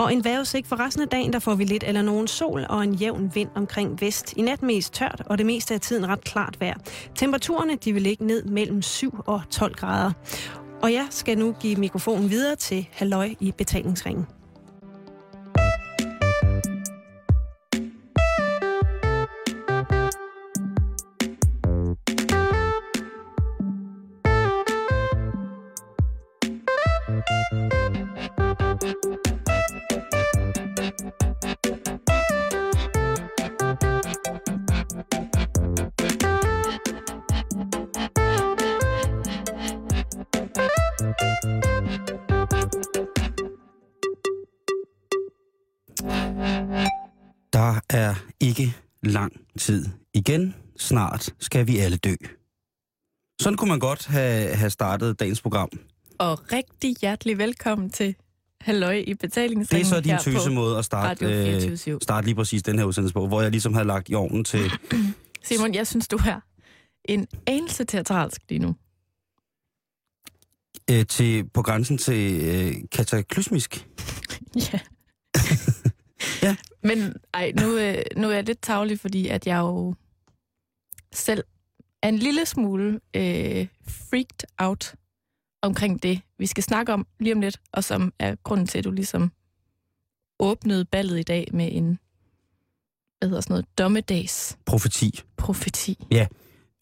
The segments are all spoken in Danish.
Og en vejrudsigt for resten af dagen, der får vi lidt eller nogen sol og en jævn vind omkring vest. I nat mest tørt, og det meste af tiden ret klart vejr. Temperaturerne de vil ligge ned mellem 7 og 12 grader. Og jeg skal nu give mikrofonen videre til Halløj i betalingsringen. Tid igen. Snart skal vi alle dø. Sådan kunne man godt have, have startet dagens program. Og rigtig hjertelig velkommen til Halløj i betalingsringen Det er så din her på tøse måde at starte, øh, 24 starte lige præcis den her udsendelse på, hvor jeg ligesom havde lagt i ovnen til... Simon, jeg synes, du er en anelse teatralsk lige nu. øh, til på grænsen til øh, kataklysmisk. Ja. Ja. Men ej, nu, øh, nu er jeg lidt tavlig, fordi at jeg jo selv er en lille smule øh, freaked out omkring det, vi skal snakke om lige om lidt, og som er grunden til, at du ligesom åbnede ballet i dag med en, hvad hedder sådan noget, dommedags Profeti. profeti.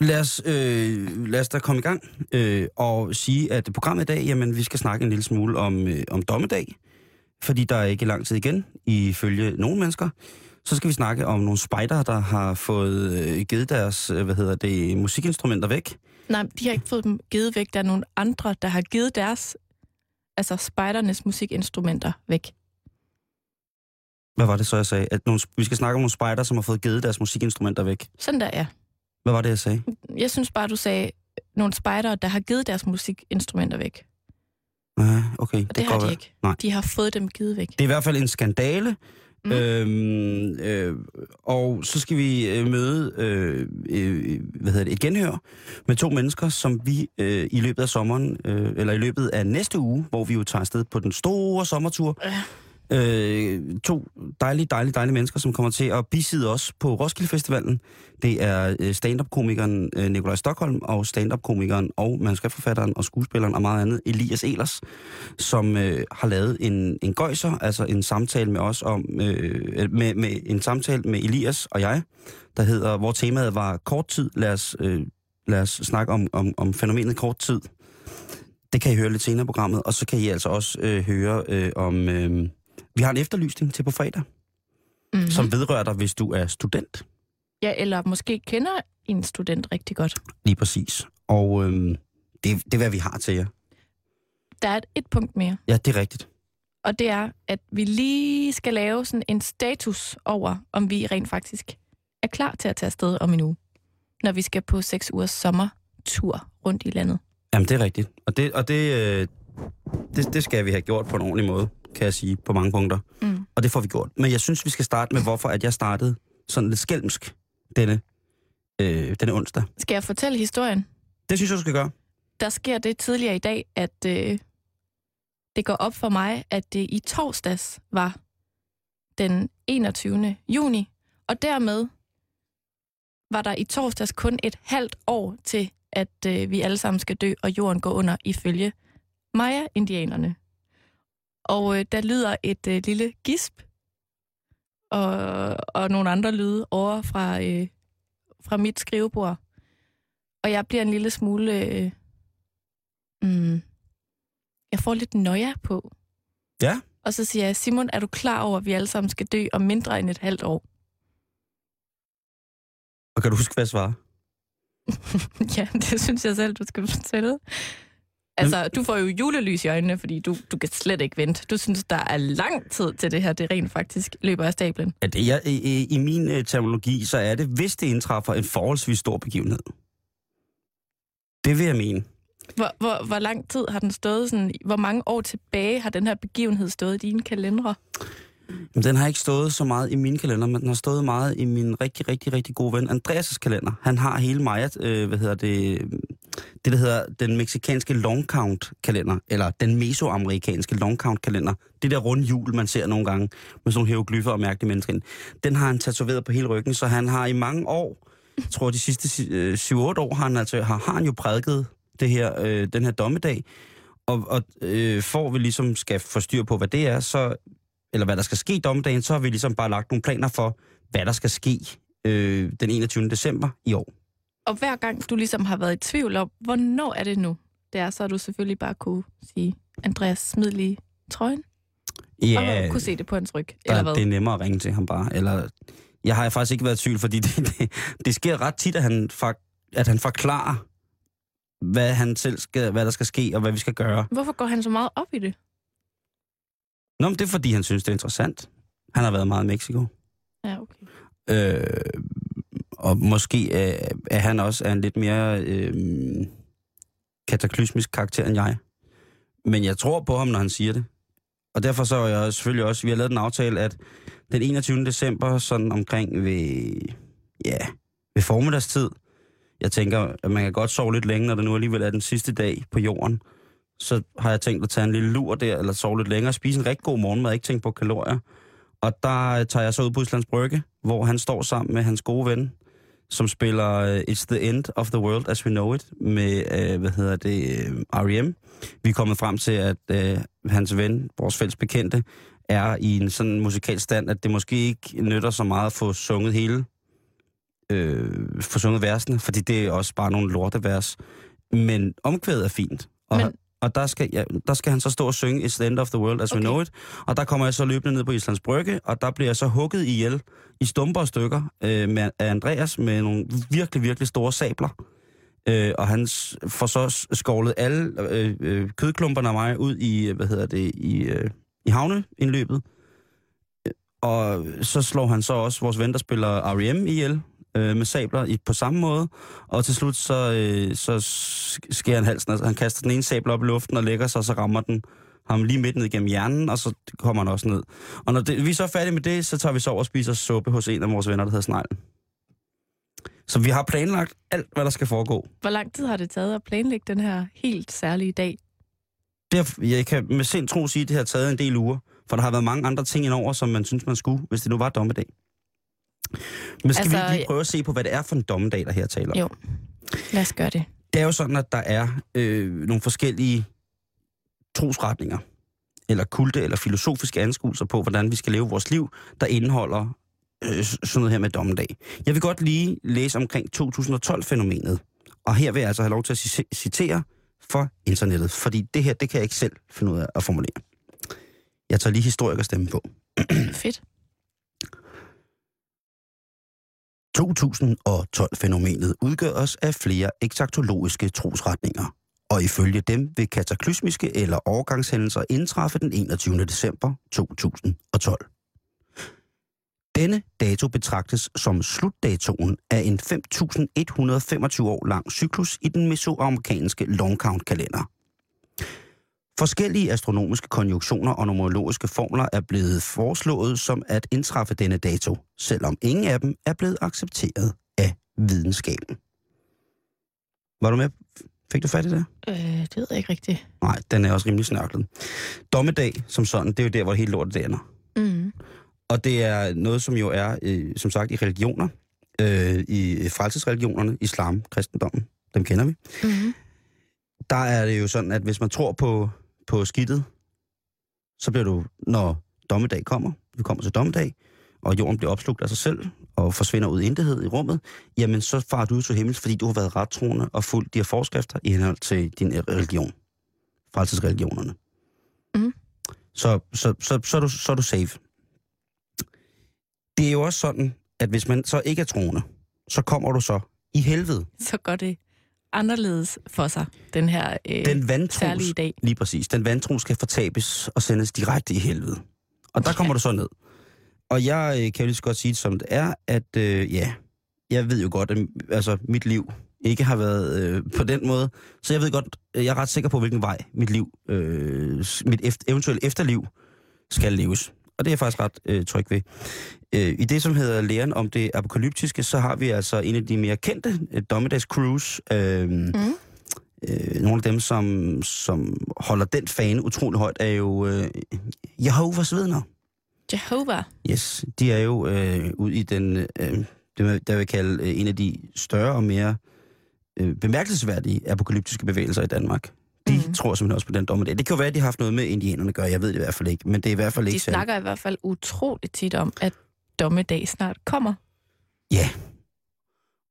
Lad os, øh, lad os da komme i gang øh, og sige, at programmet i dag, jamen vi skal snakke en lille smule om, øh, om dommedag, fordi der er ikke lang tid igen, ifølge nogle mennesker. Så skal vi snakke om nogle spejder, der har fået øh, givet deres, øh, hvad hedder det, musikinstrumenter væk. Nej, de har ikke fået dem givet væk. Der er nogle andre, der har givet deres, altså spejdernes musikinstrumenter væk. Hvad var det så, jeg sagde? At nogle, vi skal snakke om nogle spejder, som har fået givet deres musikinstrumenter væk. Sådan der er. Hvad var det, jeg sagde? Jeg synes bare, du sagde nogle spejdere, der har givet deres musikinstrumenter væk. Nej, okay. Og det, det har de ikke. Nej. De har fået dem givet væk. Det er i hvert fald en skandale. Mm. Øhm, øh, og så skal vi øh, møde øh, øh, hvad hedder det, et genhør med to mennesker, som vi øh, i løbet af sommeren, øh, eller i løbet af næste uge, hvor vi jo tager afsted på den store sommertur, Ja øh, to dejlige, dejlige, dejlige mennesker, som kommer til at bisidde os på Roskilde Festivalen. Det er øh, stand-up-komikeren øh, Nikolaj Stockholm og stand-up-komikeren og manuskriptforfatteren og skuespilleren og meget andet, Elias Elers, som øh, har lavet en, en gøjser, altså en samtale med os om, øh, øh, med, med en samtale med Elias og jeg, der hedder, hvor temaet var kort tid. Lad os, øh, lad os snakke om, om, om fænomenet kort tid. Det kan I høre lidt senere i programmet, og så kan I altså også øh, høre øh, om... Øh, vi har en efterlysning til på fredag, Mm-hmm. mm. som vedrører dig, hvis du er student. Ja, eller måske kender en student rigtig godt. Lige præcis. Og øh, det, det er, hvad vi har til jer. Der er et, et punkt mere, Ja, det er rigtigt. og det er, at vi lige skal lave sådan en status over, om vi rent faktisk er klar til at tage afsted om en uge, når vi skal på seks ugers sommertur rundt i landet. Jamen, det er rigtigt. Og det, og det, øh, det, det skal vi have gjort på en ordentlig måde, kan jeg sige, på mange punkter. Mm. Og det får vi gjort. Men jeg synes, vi skal starte med, hvorfor at jeg startede sådan lidt skælmsk denne, øh, denne onsdag. Skal jeg fortælle historien? Det synes jeg, du skal gøre. der sker det tidligere i dag, at øh, det går op for mig, at det i torsdags var den 21. juni, og dermed var der i torsdags kun et halvt år til, at øh, vi alle sammen skal dø, og jorden går under ifølge Maya-indianerne. Og øh, der lyder et øh, lille gisp, og, og nogle andre lyde over fra, øh, fra mit skrivebord. Og jeg bliver en lille smule... Øh, mm, jeg får lidt nøje på. Ja. Og så siger jeg, Simon, er du klar over, at vi alle sammen skal dø om mindre end et halvt år? Og kan du huske, hvad jeg svarer? ja, det synes jeg selv, du skal fortælle. Altså, du får jo julelys i øjnene, fordi du, du kan slet ikke vente. Du synes, der er lang tid til det her, det rent faktisk løber af stablen. At det, jeg, i, I min øh, terminologi, så er det, hvis det indtræffer en forholdsvis stor begivenhed. Det vil jeg mene. Hvor, hvor, hvor lang tid har den stået sådan, hvor mange år tilbage har den her begivenhed stået i dine kalendere? Men den har ikke stået så meget i min kalender, men den har stået meget i min rigtig, rigtig, rigtig gode ven Andreas' kalender. Han har hele Maja, øh, hvad hedder det, det, der hedder den meksikanske long count kalender, eller den mesoamerikanske long count kalender. Det der runde hjul, man ser nogle gange med sådan nogle hieroglyffer og mærkelige mennesker. ind. Den har han tatoveret på hele ryggen, så han har i mange år, jeg tror de sidste øh, 7-8 år, har han, altså, har, har han jo prædiket det her, øh, den her dommedag. Og, og øh, for vi ligesom skal få styr på, hvad det er, så, eller hvad der skal ske i dommedagen, så har vi ligesom bare lagt nogle planer for, hvad der skal ske øh, den 21. december i år. Og hver gang du ligesom har været i tvivl om, hvornår er det nu? Det er, så har du selvfølgelig bare kunne sige, Andreas smid lige trøjen, Ja, og kunne se det på hans ryg, der, eller hvad? det er nemmere at ringe til ham bare. Eller, jeg har faktisk ikke været i tvivl, fordi det, det, det sker ret tit, at han, at han forklarer, hvad, han selv skal, hvad der skal ske, og hvad vi skal gøre. Hvorfor går han så meget op i det? Nå, men det er, fordi han synes, det er interessant. Han har været meget i Mexico. Ja, okay. Øh, og måske øh, er han også er en lidt mere øh, kataklysmisk karakter end jeg. Men jeg tror på ham, når han siger det. Og derfor så er jeg selvfølgelig også, vi har lavet en aftale, at den 21. december, sådan omkring ved, ja, ved formiddagstid, jeg tænker, at man kan godt sove lidt længe, når det nu alligevel er den sidste dag på jorden. Så har jeg tænkt at tage en lille lur der, eller sove lidt længere, spise en rigtig god morgenmad, ikke tænke på kalorier. Og der tager jeg så ud på Islands Brygge, hvor han står sammen med hans gode ven, som spiller øh, It's the End of the World as We Know It, med, øh, hvad hedder det, øh, R.E.M. Vi er kommet frem til, at øh, hans ven, vores fælles bekendte, er i en sådan musikal stand, at det måske ikke nytter så meget at få sunget hele, øh, få sunget versene, fordi det er også bare nogle lortevers. Men omkvædet er fint. Og, Men og der, skal, ja, der skal han så stå og synge It's the End of the World as okay. We Know It. Og der kommer jeg så løbende ned på Islands Brygge, og der bliver jeg så hugget ihjel i stumper og stykker øh, med, af Andreas med nogle virkelig, virkelig store sabler. Øh, og han får så skovlet alle øh, øh, kødklumperne af mig ud i, hvad hedder det, i, øh, i havneindløbet. Øh, Og så slår han så også vores ven, der spiller R.E.M. ihjel øh, med sabler i, på samme måde. Og til slut så, øh, så sk- skærer han halsen. Altså, han kaster den ene sabler op i luften og lægger sig, og så rammer den ham lige midt ned igennem hjernen, og så kommer han også ned. Og når det, vi er så færdige med det, så tager vi så over og spiser suppe hos en af vores venner, der hedder Sneglen. Så vi har planlagt alt, hvad der skal foregå. Hvor lang tid har det taget at planlægge den her helt særlige dag? Det, jeg kan med sind tro sige, at det har taget en del uger, for der har været mange andre ting indover, som man synes, man skulle, hvis det nu var dommedag. Men skal altså, vi lige prøve at se på, hvad det er for en dommedag, der her taler? Jo. Lad os gøre det. Det er jo sådan, at der er øh, nogle forskellige trosretninger, eller kulte, eller filosofiske anskuelser på, hvordan vi skal leve vores liv, der indeholder øh, sådan noget her med dommedag. Jeg vil godt lige læse omkring 2012-fænomenet, og her vil jeg altså have lov til at ci- citere for internettet, fordi det her, det kan jeg ikke selv finde ud af at formulere. Jeg tager lige historikerstemme på. Fedt. 2012-fænomenet udgøres af flere eksaktologiske trosretninger, og ifølge dem vil kataklysmiske eller overgangshændelser indtræffe den 21. december 2012. Denne dato betragtes som slutdatoen af en 5.125 år lang cyklus i den mesoamerikanske long count kalender. Forskellige astronomiske konjunktioner og numerologiske formler er blevet foreslået som at indtræffe denne dato, selvom ingen af dem er blevet accepteret af videnskaben. Var du med? Fik du fat i det? Øh, det ved jeg ikke rigtigt. Nej, den er også rimelig snørklet. Dommedag som sådan, det er jo der, hvor hele lortet det ender. Mm. Og det er noget, som jo er, øh, som sagt, i religioner, øh, i frelsesreligionerne, islam, kristendommen, dem kender vi. Mm. Der er det jo sådan, at hvis man tror på, på skidtet, så bliver du, når dommedag kommer, vi kommer til dommedag, og jorden bliver opslugt af sig selv, og forsvinder ud i intethed i rummet, jamen så farer du ud til himmels, fordi du har været rettroende og fulgt de her forskrifter i henhold til din religion. Frelsesreligionerne. Mhm. Så, så, så, så, er du, så er du safe. Det er jo også sådan, at hvis man så ikke er troende, så kommer du så i helvede. Så går det anderledes for sig, den her øh, Den vantros, særlige dag. lige præcis, den vantro skal fortabes og sendes direkte i helvede. Og der kommer du så ned. Og jeg øh, kan jo lige så godt sige det som det er, at øh, ja, jeg ved jo godt, at altså, mit liv ikke har været øh, på den måde. Så jeg ved godt, jeg er ret sikker på, hvilken vej mit liv, øh, mit eft- eventuelle efterliv skal leves. Og det er jeg faktisk ret øh, tryg ved. Øh, I det, som hedder læren om det apokalyptiske, så har vi altså en af de mere kendte, øh, Dommedags Cruise, øh, Mm. øh, nogle af dem, som, som holder den fane utrolig højt, er jo øh, Jehovas vidner. Jehovah. Yes, de er jo øh, ud i den, øh, det der vil kalde øh, en af de større og mere øh, bemærkelsesværdige apokalyptiske bevægelser i Danmark. De mm. tror simpelthen også på den dommedag. Det kan jo være, at de har haft noget med indianerne at gøre. Jeg ved det i hvert fald ikke, men det er i hvert fald De ikke særlig- snakker i hvert fald utroligt tit om, at dommedag snart kommer. Ja,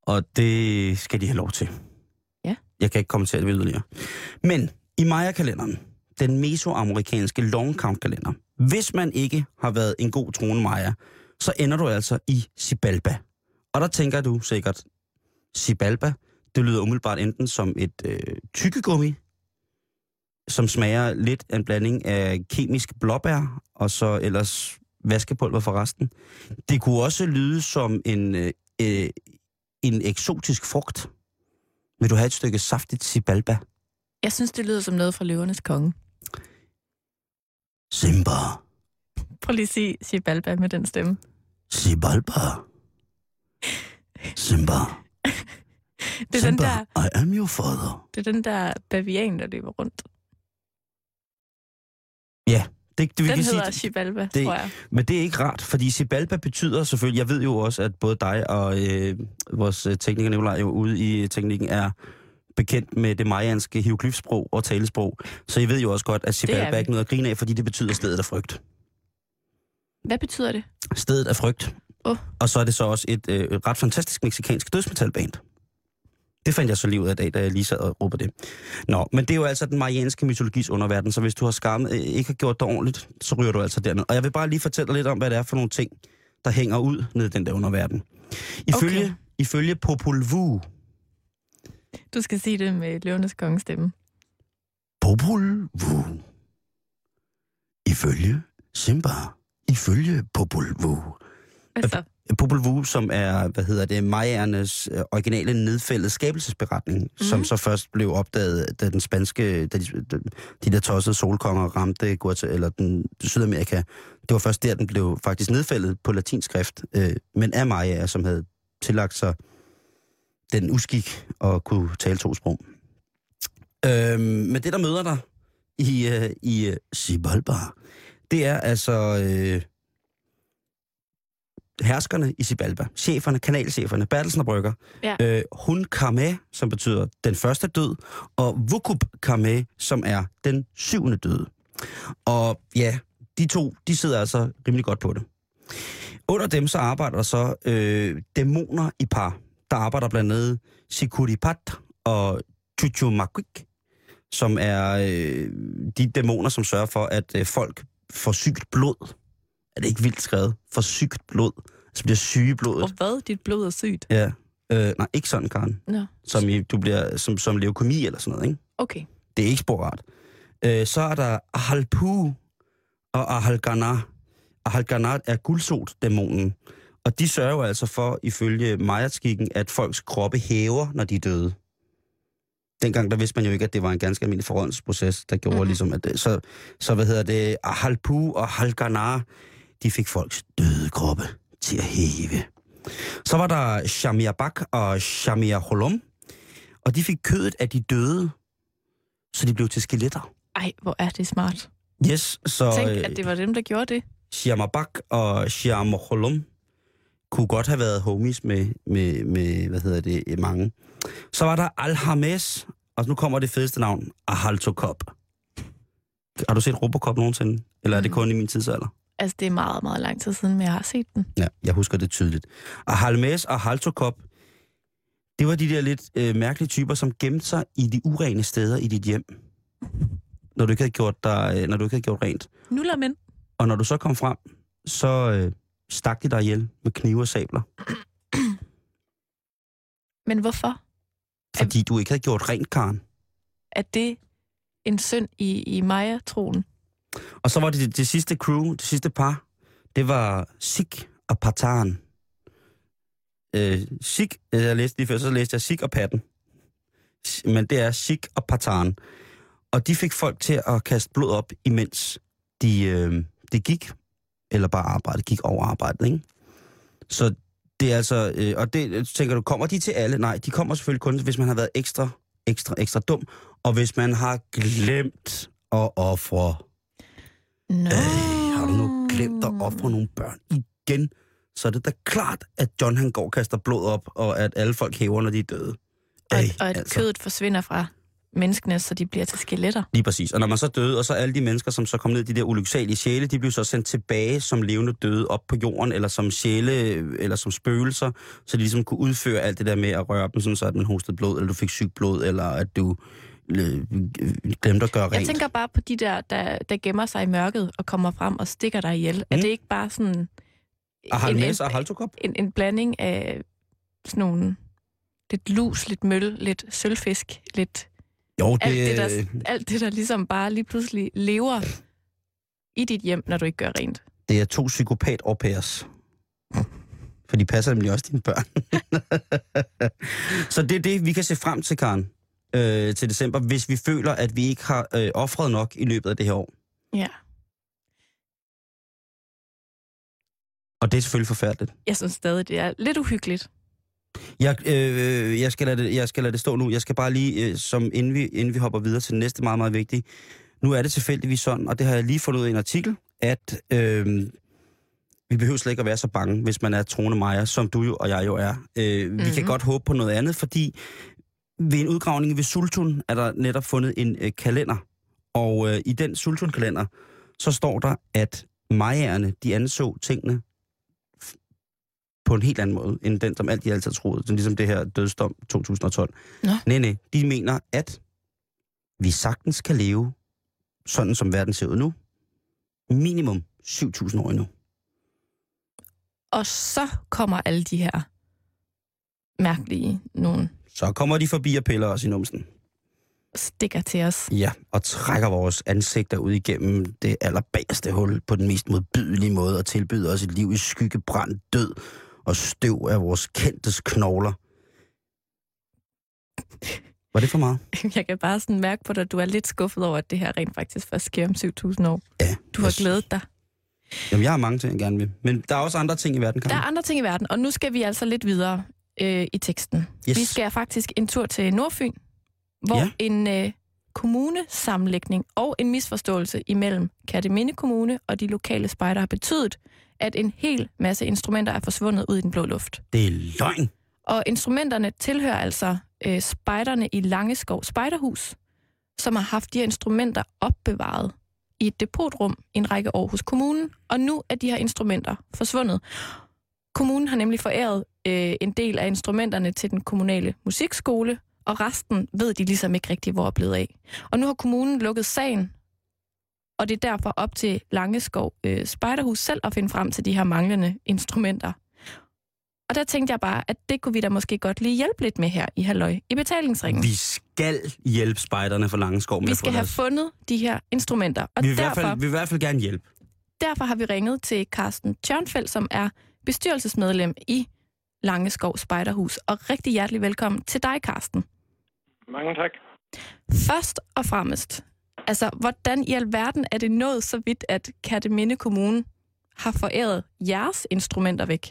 og det skal de have lov til. Ja. Jeg kan ikke kommentere det yderligere. Men i Maya-kalenderen, den mesoamerikanske long count kalender, hvis man ikke har været en god troende Maya, så ender du altså i Sibalba. Og der tænker du sikkert, Sibalba, det lyder umiddelbart enten som et øh, tykkegummi, som smager lidt af en blanding af kemisk blåbær, og så ellers vaskepulver for resten. Det kunne også lyde som en, øh, øh, en eksotisk frugt. Vil du have et stykke saftigt sibalba? Jeg synes, det lyder som noget fra Løvernes Konge. Simba. Prøv lige at sige Shibalba med den stemme. Sibalba. Simba. Det er, den Simba, der, I am your father. det er den der bavian, der løber rundt. Det, det vil Den ikke hedder sige, Shibalba, det- tror jeg. men det er ikke rart, fordi Sibalba betyder selvfølgelig, jeg ved jo også, at både dig og øh, vores øh, tekniker Nicolaj jo ude i teknikken er bekendt med det majanske hieroglyfsprog og talesprog. Så I ved jo også godt, at Sibalba vi. er ikke noget at grine af, fordi det betyder stedet af frygt. Hvad betyder det? Stedet af frygt. Åh. Og så er det så også et øh, ret fantastisk meksikansk dødsmetalband. Det fandt jeg så lige ud af i dag, da jeg lige sad og råbede det. Nå, men det er jo altså den marianske mytologis underverden, så hvis du har skammet, øh, ikke har gjort det ordentligt, så ryger du altså derned. Og jeg vil bare lige fortælle dig lidt om, hvad det er for nogle ting, der hænger ud ned i den der underverden. Ifølge, Okay. ifølge Popol Vuh, Du skal sige det med Løvernes Konge stemme. Popol Vuh, ifølge Simba, ifølge Popol Vuh, Altså, Popol Vuh, som er, hvad hedder det, majernes øh, originale nedfældede skabelsesberetning, mm. som så først blev opdaget, da den spanske, da de, de, de der tossede solkonger ramte Guatemala, eller den, Sydamerika. Det var først der, den blev faktisk nedfældet på latinskrift, øh, men af majer, som havde tillagt sig den uskik at kunne tale to sprog. Øh, men det, der møder dig i, øh, i øh, Sibalba, det er altså... Øh, herskerne i Sibalba, cheferne, kanalcheferne, Bertelsen og Brygger, Ja. øh, Hun Kame, som betyder den første død, og Vukup Kame, som er den syvende død. Og ja, de to, de sidder altså rimelig godt på det. Under dem så arbejder der så øh, dæmoner i par. Der arbejder blandt andet Sikuripat og Chuchumakwik, som er øh, de dæmoner, som sørger for, at øh, folk får sygt blod. Er det ikke vildt skrevet? For sygt blod. Altså bliver syge blodet. og hvad? Dit blod er sygt. Ja. Øh, nej, ikke sådan, Karen. Nå, Som, i, du bliver, som, som leukemi eller sådan noget, ikke? okay. Det er ikke spor rart. Øh, så er der Ahalpu og Ahalgana. Ahalgana er guldsot-dæmonen. Og de sørger altså for, ifølge Majerskikken, at folks kroppe hæver, når de er døde. Dengang der vidste man jo ikke, at det var en ganske almindelig forrådelsesproces, der gjorde Mhm. mm-hmm. ligesom, at det, så, så hvad hedder det, Ahalpu og Ahalgana, de fik folks døde kroppe til at hæve. Så var der Shamir Bak og Shamir Holom, og de fik kødet af de døde, så de blev til skeletter. Ej, hvor er det smart. Yes, så Tænk, øh, at det var dem, der gjorde det. Shamabak og Shamholum kunne godt have været homies med, med, med hvad hedder det, mange. Så var der Alhames, og nu kommer det fedeste navn, Ahaltokop. Har du set Robocop nogensinde? Eller er det Mm. kun i min tidsalder? Altså, det er meget, meget lang tid siden, men jeg har set den. Ja, jeg husker det tydeligt. Ahalmes og Ahaltokop, det var de der lidt øh, mærkelige typer, som gemte sig i de urene steder i dit hjem. Når du ikke havde gjort, dig, øh, når du ikke havde gjort rent. Nuller mænd. Og når du så kom frem, så øh, stak de dig ihjel med knive og sabler. Men hvorfor? Fordi du ikke havde gjort rent, Karen. Er det en synd i, i Maya-troen? Og så var det det, det sidste crew, det sidste par, det var Sik og Patan. Øh, Sik, øh, jeg læste lige før, så læste jeg Sik og Patten. Men det er Sik og Patan. Og de fik folk til at kaste blod op, imens de, øh, de gik, eller bare arbejde, gik over arbejdet, ikke? Så det er altså, øh, og det øh, tænker du, kommer de til alle? Nej, de kommer selvfølgelig kun, hvis man har været ekstra ekstra, ekstra dum. Og hvis man har glemt at ofre... Nå. Øh, har du nu glemt at ofre nogle børn igen? Så er det da klart, at John han går og kaster blod op, og at alle folk hæver, når de er døde. Og, Ej, og at altså. kødet forsvinder fra menneskene, så de bliver til skeletter. Lige præcis. Og når man så døde, og så alle de mennesker, som så kom ned, de der ulyksalige sjæle, de blev så sendt tilbage som levende døde op på jorden, eller som sjæle, eller som spøgelser, så de ligesom kunne udføre alt det der med at røre dem, sådan så at man hostede blod, eller du fik sygt blod, eller at du øh, glemte at gøre rent. Jeg tænker bare på de der, der, der gemmer sig i mørket og kommer frem og stikker dig ihjel. Mm. Er det ikke bare sådan Og en, Halmes og en, en, en blanding af sådan nogle lidt lus, lidt møl, lidt sølvfisk, lidt Jo, det, alt det, der, alt det, der ligesom bare lige pludselig lever i dit hjem, når du ikke gør rent. det er to psykopat au pairs. For de passer nemlig også dine børn. så det er det, vi kan se frem til, Karen, øh, til december, hvis vi føler, at vi ikke har øh, offret nok i løbet af det her år. Ja. Og det er selvfølgelig forfærdeligt. Jeg synes stadig, det er lidt uhyggeligt. Jeg, øh, jeg, skal lade det, jeg skal lade det stå nu. Jeg skal bare lige, øh, som inden vi, inden vi hopper videre til det næste, meget, meget vigtigt. Nu er det tilfældigvis sådan, og det har jeg lige fundet ud af i en artikel, at øh, vi behøver slet ikke at være så bange, hvis man er troende Maja, som du jo og jeg jo er. Øh, mm-hmm. Vi kan Mhm. godt håbe på noget andet, fordi ved en udgravning ved Sultun er der netop fundet en øh, kalender. Og øh, i den Sultun-kalender, så står der, at majaerne, de anså tingene på en helt anden måde, end den, som alt de altid troede. Sådan ligesom det her dødsdom 2012. Nå. Nej, nej. De mener, at vi sagtens kan leve sådan, som verden ser ud nu. Minimum 7.000 år endnu. Og så kommer alle de her mærkelige nogen Så kommer de forbi og piller os i numsen. stikker til os. Ja, og trækker vores ansigter ud igennem det allerbagerste hul på den mest modbydelige måde og tilbyder os et liv i skyggebrand, død og støv af vores kendtes knogler. Var det for meget? Jeg kan bare sådan mærke på dig, at du er lidt skuffet over, at det her rent faktisk først sker om 7.000 år. Ja. Du har jeg- glædet dig. Jamen, jeg har mange ting, jeg gerne vil. Men der er også andre ting i verden, kan Der er andre ting i verden, og nu skal vi altså lidt videre øh, i teksten. Yes. Vi skal faktisk en tur til Nordfyn, hvor Ja. en øh, kommunesammenlægning og en misforståelse imellem Kærteminde Kommune og de lokale spejder har betydet, at en hel masse instrumenter er forsvundet ud i den blå luft. Det er løgn. Og instrumenterne tilhører altså øh, spejderne i Langeskov Spejderhus, som har haft de her instrumenter opbevaret i et depotrum i en række år hos kommunen, og nu er de her instrumenter forsvundet. Kommunen har nemlig foræret øh, en del af instrumenterne til den kommunale musikskole, og resten ved de ligesom ikke rigtig, hvor er blevet af. Og nu har kommunen lukket sagen, og det er derfor op til Langeskov øh, Spejderhus selv at finde frem til de her manglende instrumenter. Og der tænkte jeg bare, at det kunne vi da måske godt lige hjælpe lidt med her i Halløj i betalingsringen. Vi skal hjælpe spejderne for Langeskov med Vi skal have deres... fundet de her instrumenter. Og Vi vil, i hvert derfor, fald, vi vil i hvert fald gerne hjælpe. derfor har vi ringet til Carsten Tjørnfeldt, som er bestyrelsesmedlem i Langeskov Spejderhus. Og rigtig hjertelig velkommen til dig, Carsten. Mange tak. Først og fremmest, altså, hvordan i alverden er det nået så vidt, at Kærteminde Kommune har foræret jeres instrumenter væk?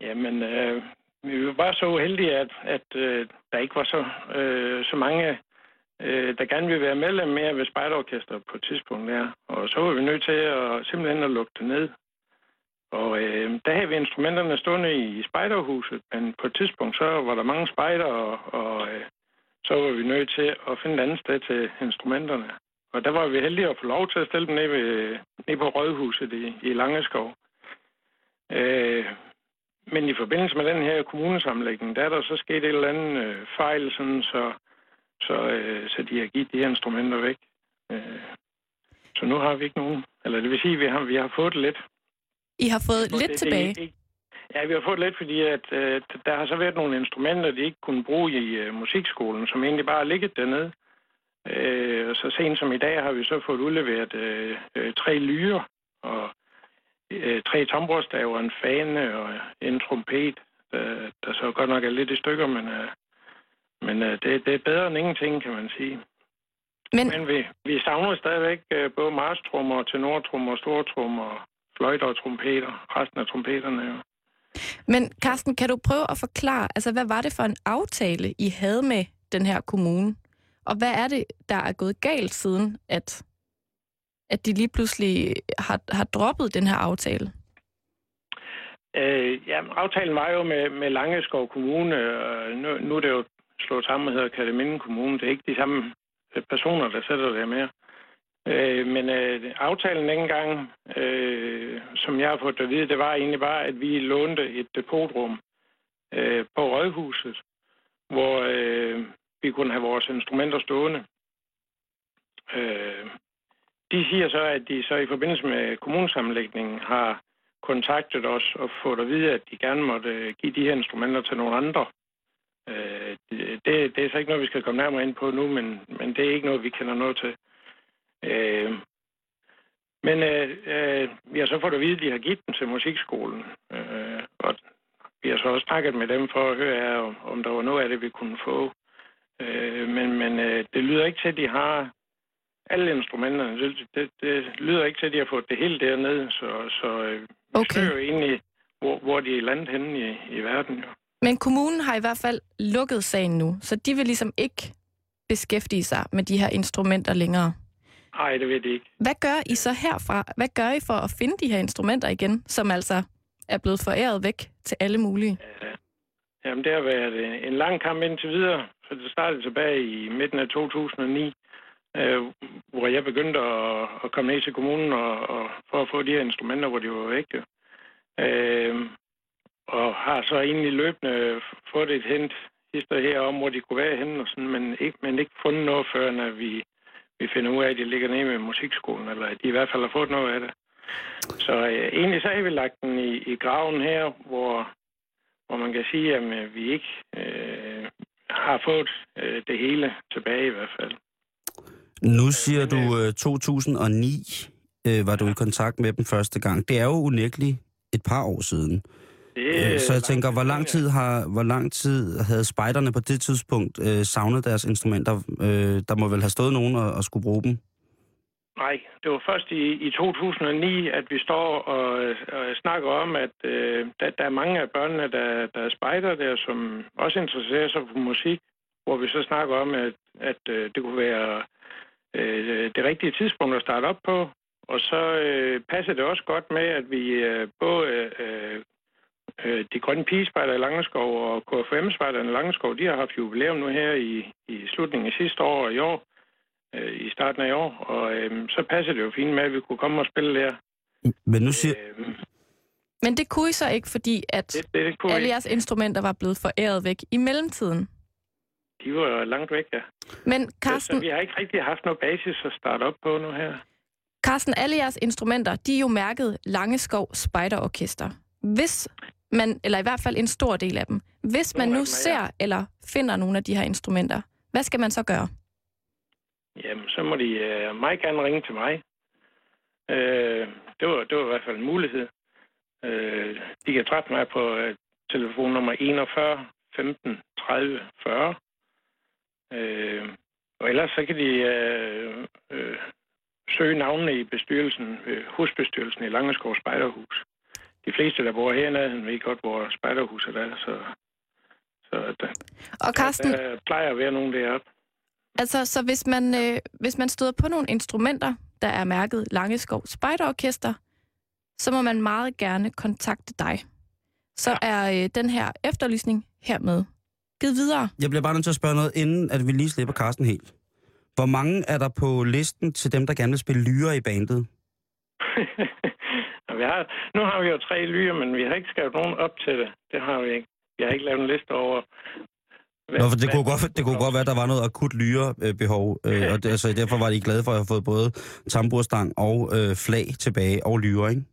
Jamen, øh, vi var bare så uheldige, at, at øh, der ikke var så, øh, så mange, øh, der gerne ville være medlem mere ved Spejderorkester på et tidspunkt der. Og så var vi nødt til at simpelthen at lukke det ned. Og øh, der havde vi instrumenterne stående i spejderhuset, men på et tidspunkt så var der mange spejder, og, og øh, så var vi nødt til at finde et andet sted til instrumenterne. Og der var vi heldige at få lov til at stille dem ned, ved, ned på Rødhuset i, i Langeskov. Øh, men i forbindelse med den her kommunesamlægning, der er der så sket et eller andet øh, fejl, sådan, så, så, øh, så de har givet de her instrumenter væk. Øh, så nu har vi ikke nogen. Eller det vil sige, at vi har, vi har fået lidt. I har fået lidt det- tilbage. Det, ja, vi har fået lidt, fordi at, øh, der har så været nogle instrumenter, de ikke kunne bruge i øh, musikskolen, som egentlig bare har ligget dernede. Øh, og så sent som i dag har vi så fået udleveret øh, øh, tre lyre og øh, tre tamborstaver, en fane og en trompet, øh, der så godt nok er lidt i stykker, men, øh, men øh, det, det er bedre end ingenting, kan man sige. Men Men vi, vi savner stadigvæk øh, både marstrummer, tenortrummer, stortrummer, fløjter og trompeter. Resten af trompeterne jo. Men Carsten, kan du prøve at forklare, altså hvad var det for en aftale, I havde med den her kommune. Og hvad er det, der er gået galt siden, at, at de lige pludselig har, har droppet den her aftale? Øh, ja, aftalen var jo med, med Langeskov Kommune, og nu, nu er det jo slået sammen hedder Kataminde Kommune. Det er ikke de samme personer, der sætter det mere. Øh, men øh, aftalen dengang, øh, som jeg har fået at vide, det var egentlig bare, at vi lånte et depotrum øh, på Rådhuset, hvor øh, vi kunne have vores instrumenter stående. Øh, de siger så, at de så i forbindelse med kommunesammenlægningen har kontaktet os og fået at vide, at de gerne måtte øh, give de her instrumenter til nogle andre. Øh, det, det er så ikke noget, vi skal komme nærmere ind på nu, men, men det er ikke noget, vi kender noget til. Øh, men øh, øh, vi har så fået at vide, at de har givet dem til musikskolen. Øh, og vi har så også snakket med dem for at høre, om, om der var noget af det, vi kunne få. Øh, men men øh, det lyder ikke til, at de har alle instrumenterne. Det, det, det lyder ikke til, at de har fået det hele dernede. Så, så øh, vi Okay. okay. jo egentlig, hvor, hvor de er landet henne i, i verden. Jo. Men kommunen har i hvert fald lukket sagen nu, så de vil ligesom ikke beskæftige sig med de her instrumenter længere. Nej, det ved de ikke. Hvad gør I så herfra? Hvad gør I for at finde de her instrumenter igen, som altså er blevet foræret væk til alle mulige? Jamen, det har været en, lang kamp indtil videre. Så det startede tilbage i midten af 2009, øh, hvor jeg begyndte at, at komme ned til kommunen og, og for at få de her instrumenter, hvor de var væk. Øh, og har så egentlig løbende fået et hent hister her om, hvor de kunne være henne, og sådan, men, ikke, men ikke fundet noget før, når vi, vi finder ud af, at de ligger nede med musikskolen, eller at de i hvert fald har fået noget af det. Så øh, egentlig så har vi lagt den i, i graven her, hvor, hvor man kan sige, at øh, vi ikke øh, har fået øh, det hele tilbage i hvert fald. Nu siger du øh, 2009 øh, var du i kontakt med dem første gang. Det er jo unægteligt et par år siden. Det, Øh, så jeg tænker, hvor lang tid har hvor lang tid havde spejderne på det tidspunkt øh, savnet deres instrumenter? Øh, der må vel have stået nogen og, og skulle bruge dem? Nej, det var først i, i 2009, at vi står og, og snakker om, at øh, der, der er mange af børnene, der, der er spejder der, som også interesserer sig for musik, hvor vi så snakker om, at, at øh, det kunne være øh, det rigtige tidspunkt at starte op på. Og så øh, passer det også godt med, at vi øh, både øh, øh, de grønne pigespejder i Langeskov og KFM-spejderne i Langeskov, de har haft jubilæum nu her i, i slutningen af sidste år og i år øh, i starten af i år, og øh, så passer det jo fint med, at vi kunne komme og spille der. Men nu siger... Øh, Men det kunne I så ikke, fordi at det, det, det kunne alle ikke. jeres instrumenter var blevet foræret væk i mellemtiden. De var langt væk, ja. Men Så Carsten, vi har ikke rigtig haft noget basis at starte op på nu her. Carsten, alle jeres instrumenter, de er jo mærket Langeskov Spejderorkester. Hvis man, eller i hvert fald en stor del af dem, hvis man nu er, ser eller finder nogle af de her instrumenter, hvad skal man så gøre? Jamen, så må de øh, meget gerne ringe til mig. Øh, det, var, det var i hvert fald en mulighed. Øh, de kan træffe mig på øh, telefonnummer 41 15 30 40. Øh, og ellers så kan de øh, øh, søge navnene i bestyrelsen, øh, husbestyrelsen i Langeskov Spejderhus. De fleste, der bor hernede, ved godt, hvor spejderhuset er, så, så der, Og Carsten, der plejer at være nogen deroppe. altså, så hvis man, øh, hvis man støder på nogle instrumenter, der er mærket Langeskov Spejderorkester, så må man meget gerne kontakte dig. Så er øh, den her efterlysning hermed givet videre. Jeg bliver bare nødt til at spørge noget, inden at vi lige slipper Carsten helt. Hvor mange er der på listen til dem, der gerne vil spille lyre i bandet? Vi har, nu har vi jo tre lyer, men vi har ikke skrevet nogen op til det. Det har vi ikke. Vi har ikke lavet en liste over... Nå, for det, kunne godt, det kunne godt være, at der var noget akut lyrebehov, øh, og det, altså, derfor var de glade for at have fået både tamburstang og øh, flag tilbage, og lyre, ikke?